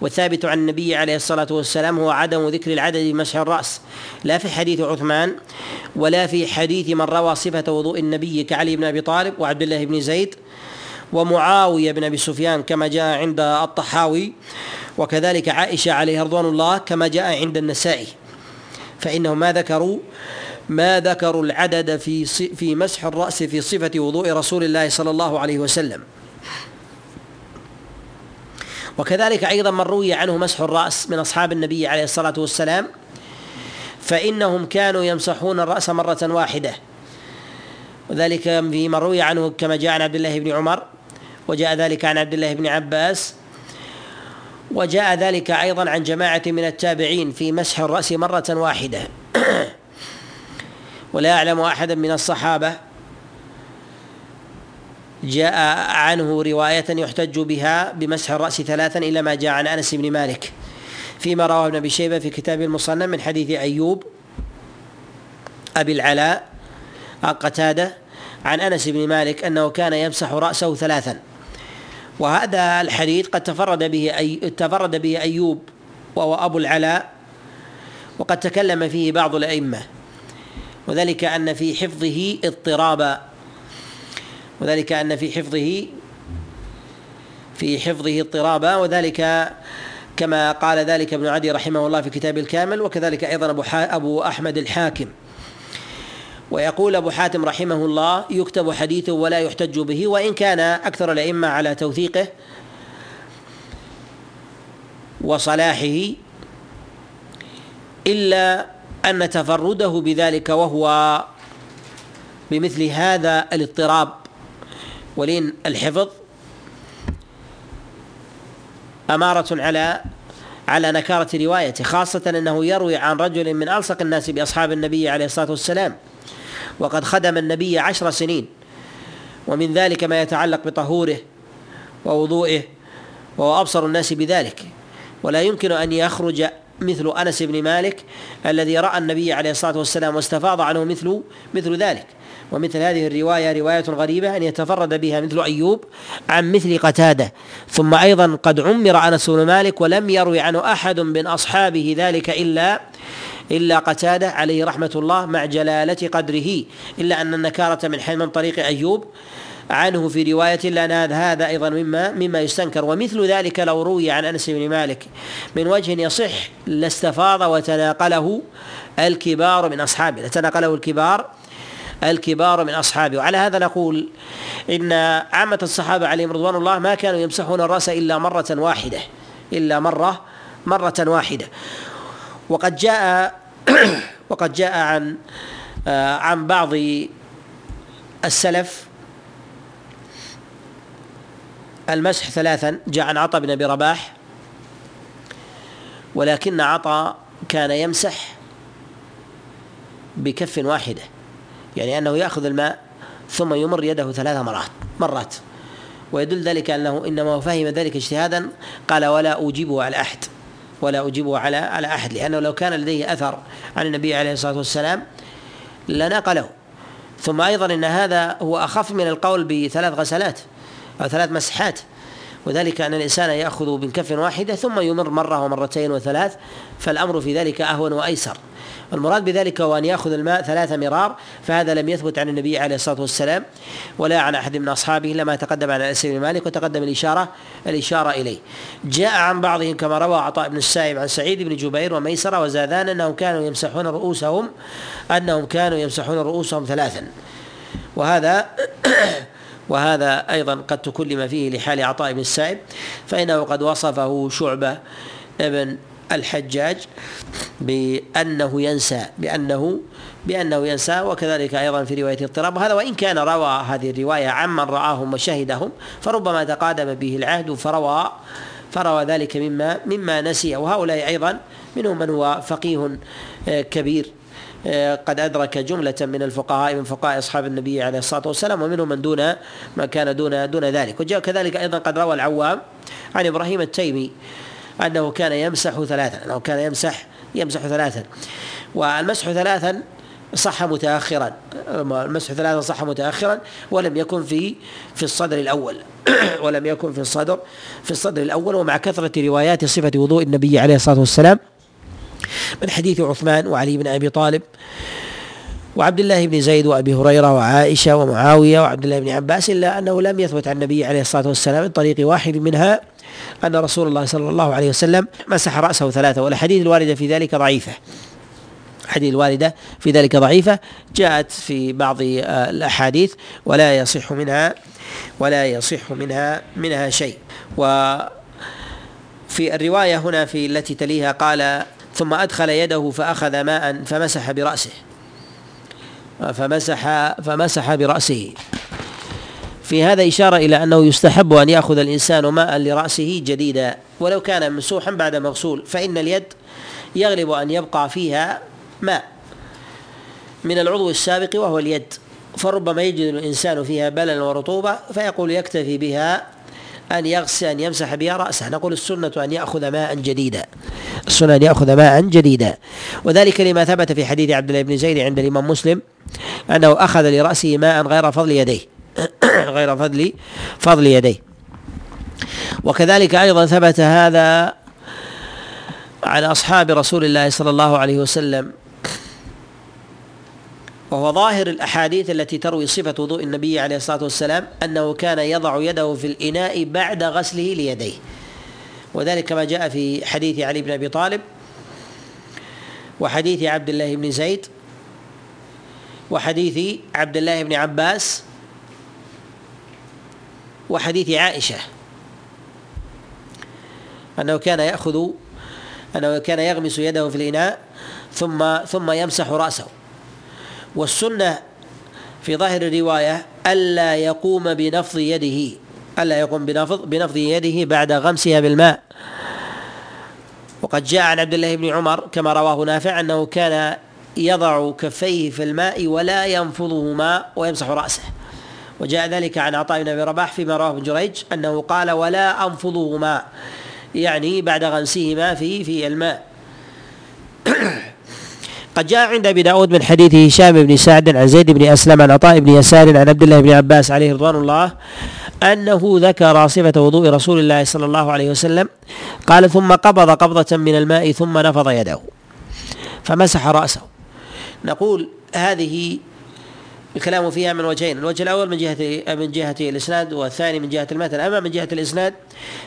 والثابت عن النبي عليه الصلاة والسلام هو عدم ذكر العدد بمسح الرأس. لا في حديث عثمان ولا في حديث من روى صفة وضوء النبي كعلي بن أبي طالب وعبد الله بن زيد ومعاوية بن أبي سفيان كما جاء عند الطحاوي وكذلك عائشة عليه رضوان الله كما جاء عند النسائي. فإنهم ما ذكروا ما ذكروا العدد في في مسح الرأس في صفة وضوء رسول الله صلى الله عليه وسلم. وكذلك أيضا من روي عنه مسح الرأس من أصحاب النبي عليه الصلاة والسلام فإنهم كانوا يمسحون الرأس مرة واحدة. وذلك في من روي عنه كما جاء عن عبد الله بن عمر وجاء ذلك عن عبد الله بن عباس وجاء ذلك أيضا عن جماعة من التابعين في مسح الرأس مرة واحدة. ولا اعلم احدا من الصحابة جاء عنه رواية يحتج بها بمسح الرأس ثلاثا إلا ما جاء عن أنس بن مالك. فيما رواه ابن أبي شيبة في كتاب المصنف من حديث أيوب أبي العلاء عن قتادة عن أنس بن مالك أنه كان يمسح رأسه ثلاثا. وهذا الحديث قد تفرد به أي تفرد به أيوب وهو أبو العلاء وقد تكلم فيه بعض الأئمة وذلك أن في حفظه اضطرابا وذلك أن في حفظه في حفظه اضطرابا وذلك كما قال ذلك ابن عدي رحمه الله في كتاب الكامل وكذلك أيضا أبو, أبو أحمد الحاكم. ويقول أبو حاتم رحمه الله يكتب حديثه ولا يحتج به وإن كان أكثر الأئمة على توثيقه وصلاحه إلا أن تفرده بذلك وهو بمثل هذا الاضطراب. ولين الحفظ. أمارة على على نكارة روايته خاصة أنه يروي عن رجل من ألصق الناس بأصحاب النبي عليه الصلاة والسلام. وقد خدم النبي عشر سنين. ومن ذلك ما يتعلق بطهوره ووضوئه وهو أبصر الناس بذلك. ولا يمكن أن يخرج مثل أنس بن مالك الذي رأى النبي عليه الصلاة والسلام واستفاض عنه مثل مثل ذلك. ومثل هذه الرواية رواية غريبة أن يتفرد بها مثل أيوب عن مثل قتادة. ثم أيضا قد عمر أنس بن مالك ولم يروي عنه أحد من أصحابه ذلك إلا إلا قتادة عليه رحمة الله مع جلالة قدره إلا أن النكارة من من طريق أيوب عنه في رواية لأن هذا أيضا مما مما يستنكر. ومثل ذلك لو روي عن أنس بن مالك من وجه يصح لاستفاض وتناقله الكبار من أصحابه لتناقله الكبار الكبار من أصحابه. وعلى هذا نقول إن عامة الصحابة عليهم رضوان الله ما كانوا يمسحون الرأس إلا مرة واحدة إلا مرة مرة واحدة. وقد جاء وقد جاء عن عن بعض السلف. المسح ثلاثا جاء عن عطاء بن أبي رباح ولكن عطاء كان يمسح بكف واحدة يعني أنه يأخذ الماء ثم يمر يده ثلاث مرات مرات. ويدل ذلك أنه إنما فهم ذلك اجتهادا قال ولا اوجبه على أحد. ولا اوجبه على على أحد لأنه لو كان لديه أثر عن النبي عليه الصلاة والسلام لنقله. ثم أيضا إن هذا هو أخف من القول بثلاث غسلات أو ثلاث مسحات وذلك أن الإنسان يأخذ من كف واحدة ثم يمر مرة ومرتين وثلاث فالأمر في ذلك أهون وأيسر. المراد بذلك هو أن يأخذ الماء ثلاث مرار فهذا لم يثبت عن النبي عليه الصلاة والسلام ولا عن أحد من أصحابه إلا ما تقدم عن أنس بن مالك وتقدم الإشارة الإشارة إليه. جاء عن بعضهم كما روى عطاء بن السائب عن سعيد بن جبير وميسرة وزادان أنهم كانوا يمسحون رؤوسهم أنهم كانوا يمسحون رؤوسهم ثلاثا. وهذا وهذا أيضا قد تكلم فيه لحال عطاء بن السائب فإنه قد وصفه شعبة ابن الحجاج بأنه ينسى بأنه بأنه ينسى وكذلك أيضا في رواية اضطراب هذا وإن كان روى هذه الرواية عمن رآهم وشهدهم فربما تقادم به العهد فروى فروى ذلك مما مما نسي. وهؤلاء أيضا منهم من هو فقيه آه، كبير آه، قد أدرك جملة من الفقهاء من فقهاء أصحاب النبي عليه الصلاة والسلام ومنهم من دون ما كان دون دون ذلك. وجاء كذلك أيضا قد روى العوام عن إبراهيم التيمي أنه كان يمسح ثلاثا أنه كان يمسح يمسح ثلاثا. والمسح ثلاثا صح متاخرا. المسح ثلاثا صح متاخرا ولم يكن في في الصدر الأول. ولم يكن في الصدر في الصدر الأول ومع كثرة روايات صفة وضوء النبي عليه الصلاة والسلام من حديث عثمان وعلي بن أبي طالب وعبد الله بن زيد وأبي هريرة وعائشة ومعاوية وعبد الله بن عباس إلا أنه لم يثبت عن النبي عليه الصلاة والسلام من طريق واحد منها أن رسول الله صلى الله عليه وسلم مسح رأسه ثلاثة والاحاديث الواردة في ذلك ضعيفة. الحديث الواردة في ذلك ضعيفة جاءت في بعض آه، الأحاديث ولا يصح منها ولا يصح منها منها شيء. وفي الرواية هنا في التي تليها قال ثم أدخل يده فأخذ ماء فمسح برأسه. فمسح فمسح برأسه. في هذا إشارة إلى أنه يستحب أن يأخذ الإنسان ماء لرأسه جديدا. ولو كان ممسوحا بعد مغسول فإن اليد يغلب أن يبقى فيها ماء من العضو السابق وهو اليد. فربما يجد الإنسان فيها بللا ورطوبة فيقول يكتفي بها أن يغسل أن يمسح بها رأسه. نقول السنة أن يأخذ ماء جديدا. السنة أن يأخذ ماء جديدا. وذلك لما ثبت في حديث عبد الله بن زيد عند الإمام مسلم أنه أخذ لرأسه ماء غير فضل يديه. غير فضل فضل يديه. وكذلك أيضا ثبت هذا عن أصحاب رسول الله صلى الله عليه وسلم. وهو ظاهر الأحاديث التي تروي صفة وضوء النبي عليه الصلاة والسلام أنه كان يضع يده في الإناء بعد غسله ليديه. وذلك كما جاء في حديث علي بن أبي طالب وحديث عبد الله بن زيد وحديث عبد الله بن عباس وحديث عائشة. أنه كان يأخذ أنه كان يغمس يده في الإناء ثم ثم يمسح رأسه. والسنة في ظاهر الرواية ألا يقوم بنفض يده ألا يقوم بنفض بنفض يده بعد غمسها بالماء. وقد جاء عن عبد الله بن عمر كما رواه نافع أنه كان يضع كفيه في الماء ولا ينفضهما ويمسح رأسه. وجاء ذلك عن عطاء بن أبي رباح فيما رواه ابن جريج أنه قال ولا أنفضهما يعني بعد غمسهما في في الماء. قد جاء عند أبي داود من حديث هشام بن سعد عن زيد بن أسلم عن عطاء بن يسار عن عبد الله بن عباس عليه رضوان الله أنه ذكر صفة وضوء رسول الله صلى الله عليه وسلم قال ثم قبض قبضة من الماء ثم نفض يده. فمسح رأسه. نقول هذه الكلام فيها من وجهين الوجه الأول من جهة من جهة الإسناد والثاني من جهة المتن. أما من جهة الإسناد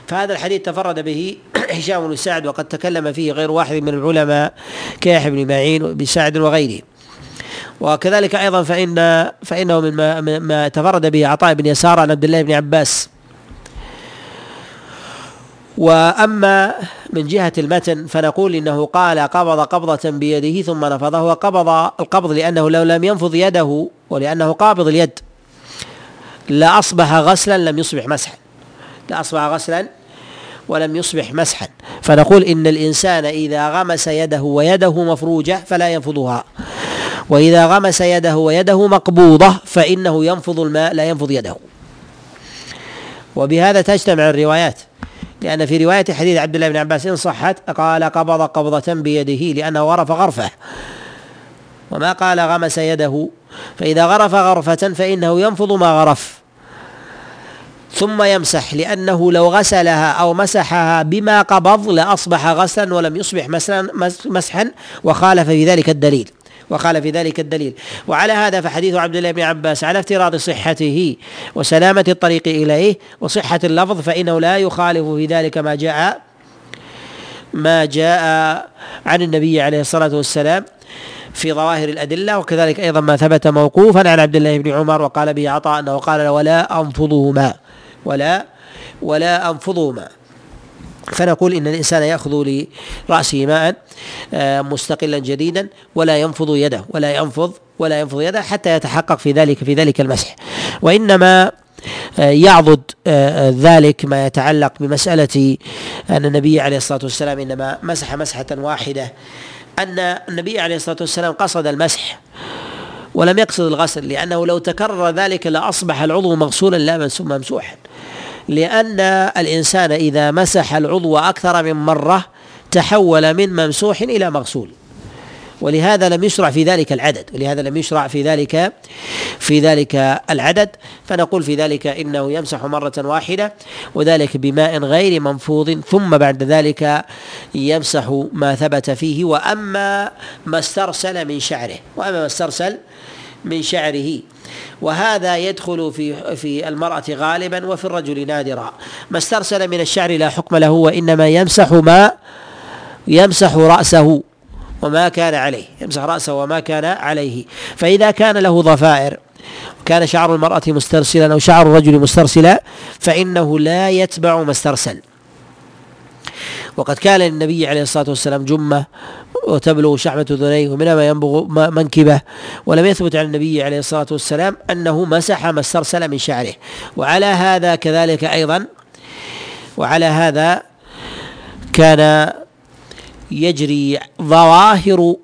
فهذا الحديث تفرد به هشام بن سعد وقد تكلم فيه غير واحد من العلماء كيحيى بن معين وابن سعد وغيره. وكذلك أيضا فإن فإنه مما ما تفرد به عطاء بن يسار عن عبد الله بن عباس وأما من جهة المتن فنقول إنه قال قبض قبضة بيده ثم نفضه وقبض القبض لأنه لو لم ينفض يده ولأنه قابض اليد. لاصبح غسلا لم يصبح مسحا. لاصبح غسلا ولم يصبح مسحا. فنقول إن الإنسان إذا غمس يده ويده مفروجة فلا ينفضها. وإذا غمس يده ويده مقبوضة فإنه ينفض الماء لا ينفض يده. وبهذا تجتمع الروايات. لأن في رواية حديث عبد الله بن عباس إن صحت قال قبض قبضة بيده لأنه غرف غرفة. وما قال غمس يده. فإذا غرف غرفة فإنه ينفض ما غرف. ثم يمسح لأنه لو غسلها أو مسحها بما قبض لأصبح غسلا ولم يصبح مسحا وخالف في ذلك الدليل. وقال في ذلك الدليل. وعلى هذا فحديث عبد الله بن عباس على افتراض صحته وسلامة الطريق إليه وصحة اللفظ فإنه لا يخالف في ذلك ما جاء ما جاء عن النبي عليه الصلاة والسلام في ظواهر الأدلة وكذلك أيضا ما ثبت موقوفا عن عبد الله بن عمر وقال به عطاء أنه قال ولا أنفضهما ولا ولا أنفضهما فنقول إن الإنسان يأخذ لرأسه ماء آه، مستقلا جديدا ولا ينفض يده ولا ينفض ولا ينفض يده حتى يتحقق في ذلك في ذلك المسح. وإنما آه، يعضد آه، ذلك ما يتعلق بمسألة أن النبي عليه الصلاة والسلام إنما مسح مسحة واحدة. أن النبي عليه الصلاة والسلام قصد المسح ولم يقصد الغسل لأنه لو تكرر ذلك لأصبح العضو مغسولا لا ممسوحا لأن الإنسان إذا مسح العضو أكثر من مرة تحول من ممسوح إلى مغسول. ولهذا لم يشرع في ذلك العدد. ولهذا لم يشرع في ذلك في ذلك العدد. فنقول في ذلك إنه يمسح مرة واحدة وذلك بماء غير منفوض ثم بعد ذلك يمسح ما ثبت فيه. وأما ما استرسل من شعره وأما ما استرسل من شعره. وهذا يدخل في في المرأة غالبا وفي الرجل نادرا. ما استرسل من الشعر لا حكم له وإنما يمسح ما يمسح رأسه وما كان عليه. يمسح رأسه وما كان عليه. فإذا كان له ضفائر كان شعر المرأة مسترسلا أو شعر الرجل مسترسلا فإنه لا يتبع ما استرسل. وقد كان للنبي عليه الصلاة والسلام جمة وتبلغ شحمة ذنيه ومنها ما ينبغ منكبه ولم يثبت عن النبي عليه الصلاة والسلام أنه مسح ما استرسل من شعره. وعلى هذا كذلك أيضا وعلى هذا كان يجري ظواهر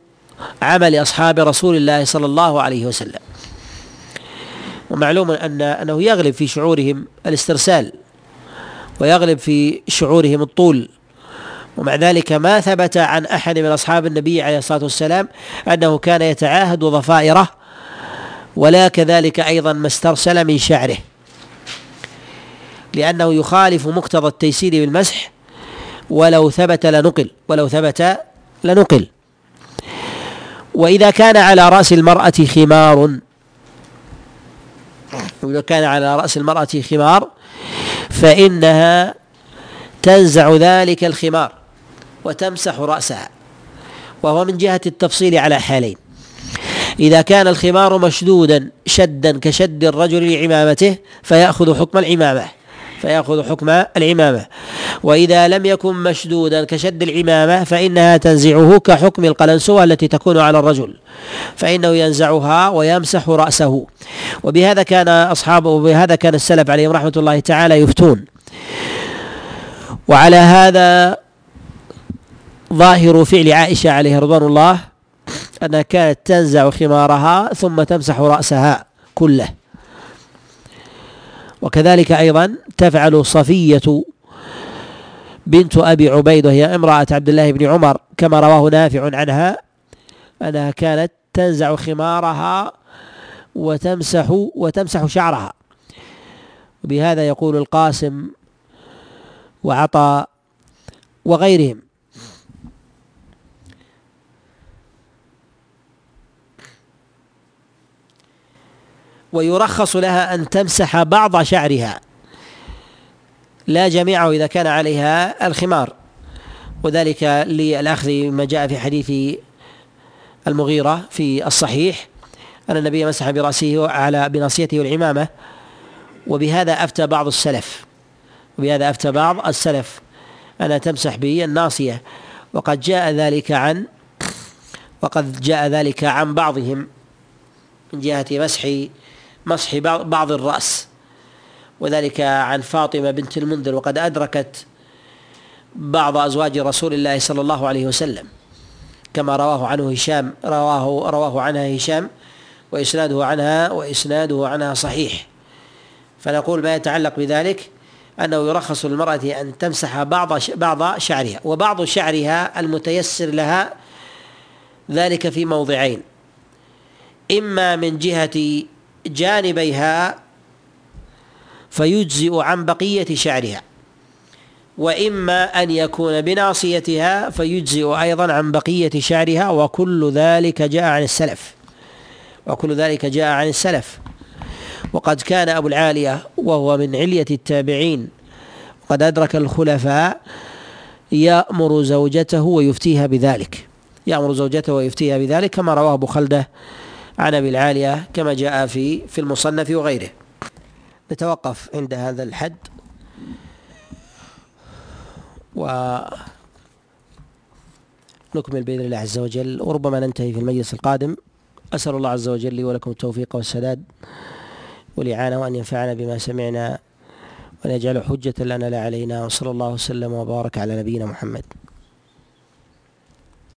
عمل أصحاب رسول الله صلى الله عليه وسلم. ومعلوم ان أنه يغلب في شعورهم الاسترسال. ويغلب في شعورهم الطول. ومع ذلك ما ثبت عن أحد من أصحاب النبي عليه الصلاة والسلام أنه كان يتعاهد ضفائره ولا كذلك أيضا ما استرسل من شعره. لأنه يخالف مقتضى التيسير بالمسح ولو ثبت لنقل ولو ثبت لنقل. وإذا كان على رأس المرأة خمار وإذا كان على رأس المرأة خمار فإنها تنزع ذلك الخمار وتمسح رأسها وهو من جهة التفصيل على حالين. إذا كان الخمار مشدودا شدا كشد الرجل لعمامته فيأخذ حكم العمامة. فيأخذ حكم العمامة. وإذا لم يكن مشدودا كشد العمامة فإنها تنزعه كحكم القلنسوة التي تكون على الرجل فإنه ينزعها ويمسح رأسه. وبهذا كان أصحابه وبهذا كان السلف عليهم رحمة الله تعالى يفتون. وعلى هذا ظاهر فعل عائشة عليه رضوان الله أنها كانت تنزع خمارها ثم تمسح رأسها كله. وكذلك أيضا تفعل صفية بنت أبي عبيد وهي امرأة عبد الله بن عمر كما رواه نافع عنها أنها كانت تنزع خمارها وتمسح وتمسح شعرها. وبهذا يقول القاسم وعطاء وغيرهم. ويرخص لها أن تمسح بعض شعرها. لا جميعه إذا كان عليها الخمار. وذلك للأخذ ما جاء في حديث المغيرة في الصحيح. أن النبي مسح برأسه على بناصيته والعمامة وبهذا أفتى بعض السلف. وبهذا أفتى بعض السلف. أنها تمسح بالناصية وقد جاء ذلك عن وقد جاء ذلك عن بعضهم. من جهة مسح مسح بعض الرأس. وذلك عن فاطمة بنت المنذر وقد أدركت بعض أزواج رسول الله صلى الله عليه وسلم كما رواه عنه هشام رواه رواه عنها هشام وإسناده عنها وإسناده عنها صحيح. فنقول ما يتعلق بذلك أنه يرخص للمرأة أن تمسح بعض بعض شعرها وبعض شعرها المتيسر لها ذلك في موضعين. إما من جهة جانبيها فيجزئ عن بقية شعرها وإما أن يكون بناصيتها فيجزئ أيضا عن بقية شعرها وكل ذلك جاء عن السلف. وكل ذلك جاء عن السلف. وقد كان أبو العالية وهو من علية التابعين قد أدرك الخلفاء يأمر زوجته ويفتيها بذلك. يأمر زوجته ويفتيها بذلك كما رواه أبو خلدة عن أبي العالية كما جاء في في المصنف وغيره. نتوقف عند هذا الحد. و نكمل بإذن الله عز وجل. وربما ننتهي في المجلس القادم. أسأل الله عز وجل لي ولكم التوفيق والسداد والاعانه وأن ينفعنا بما سمعنا وان يجعل حجة لنا لا علينا. وصلى الله وسلم وبارك على نبينا محمد.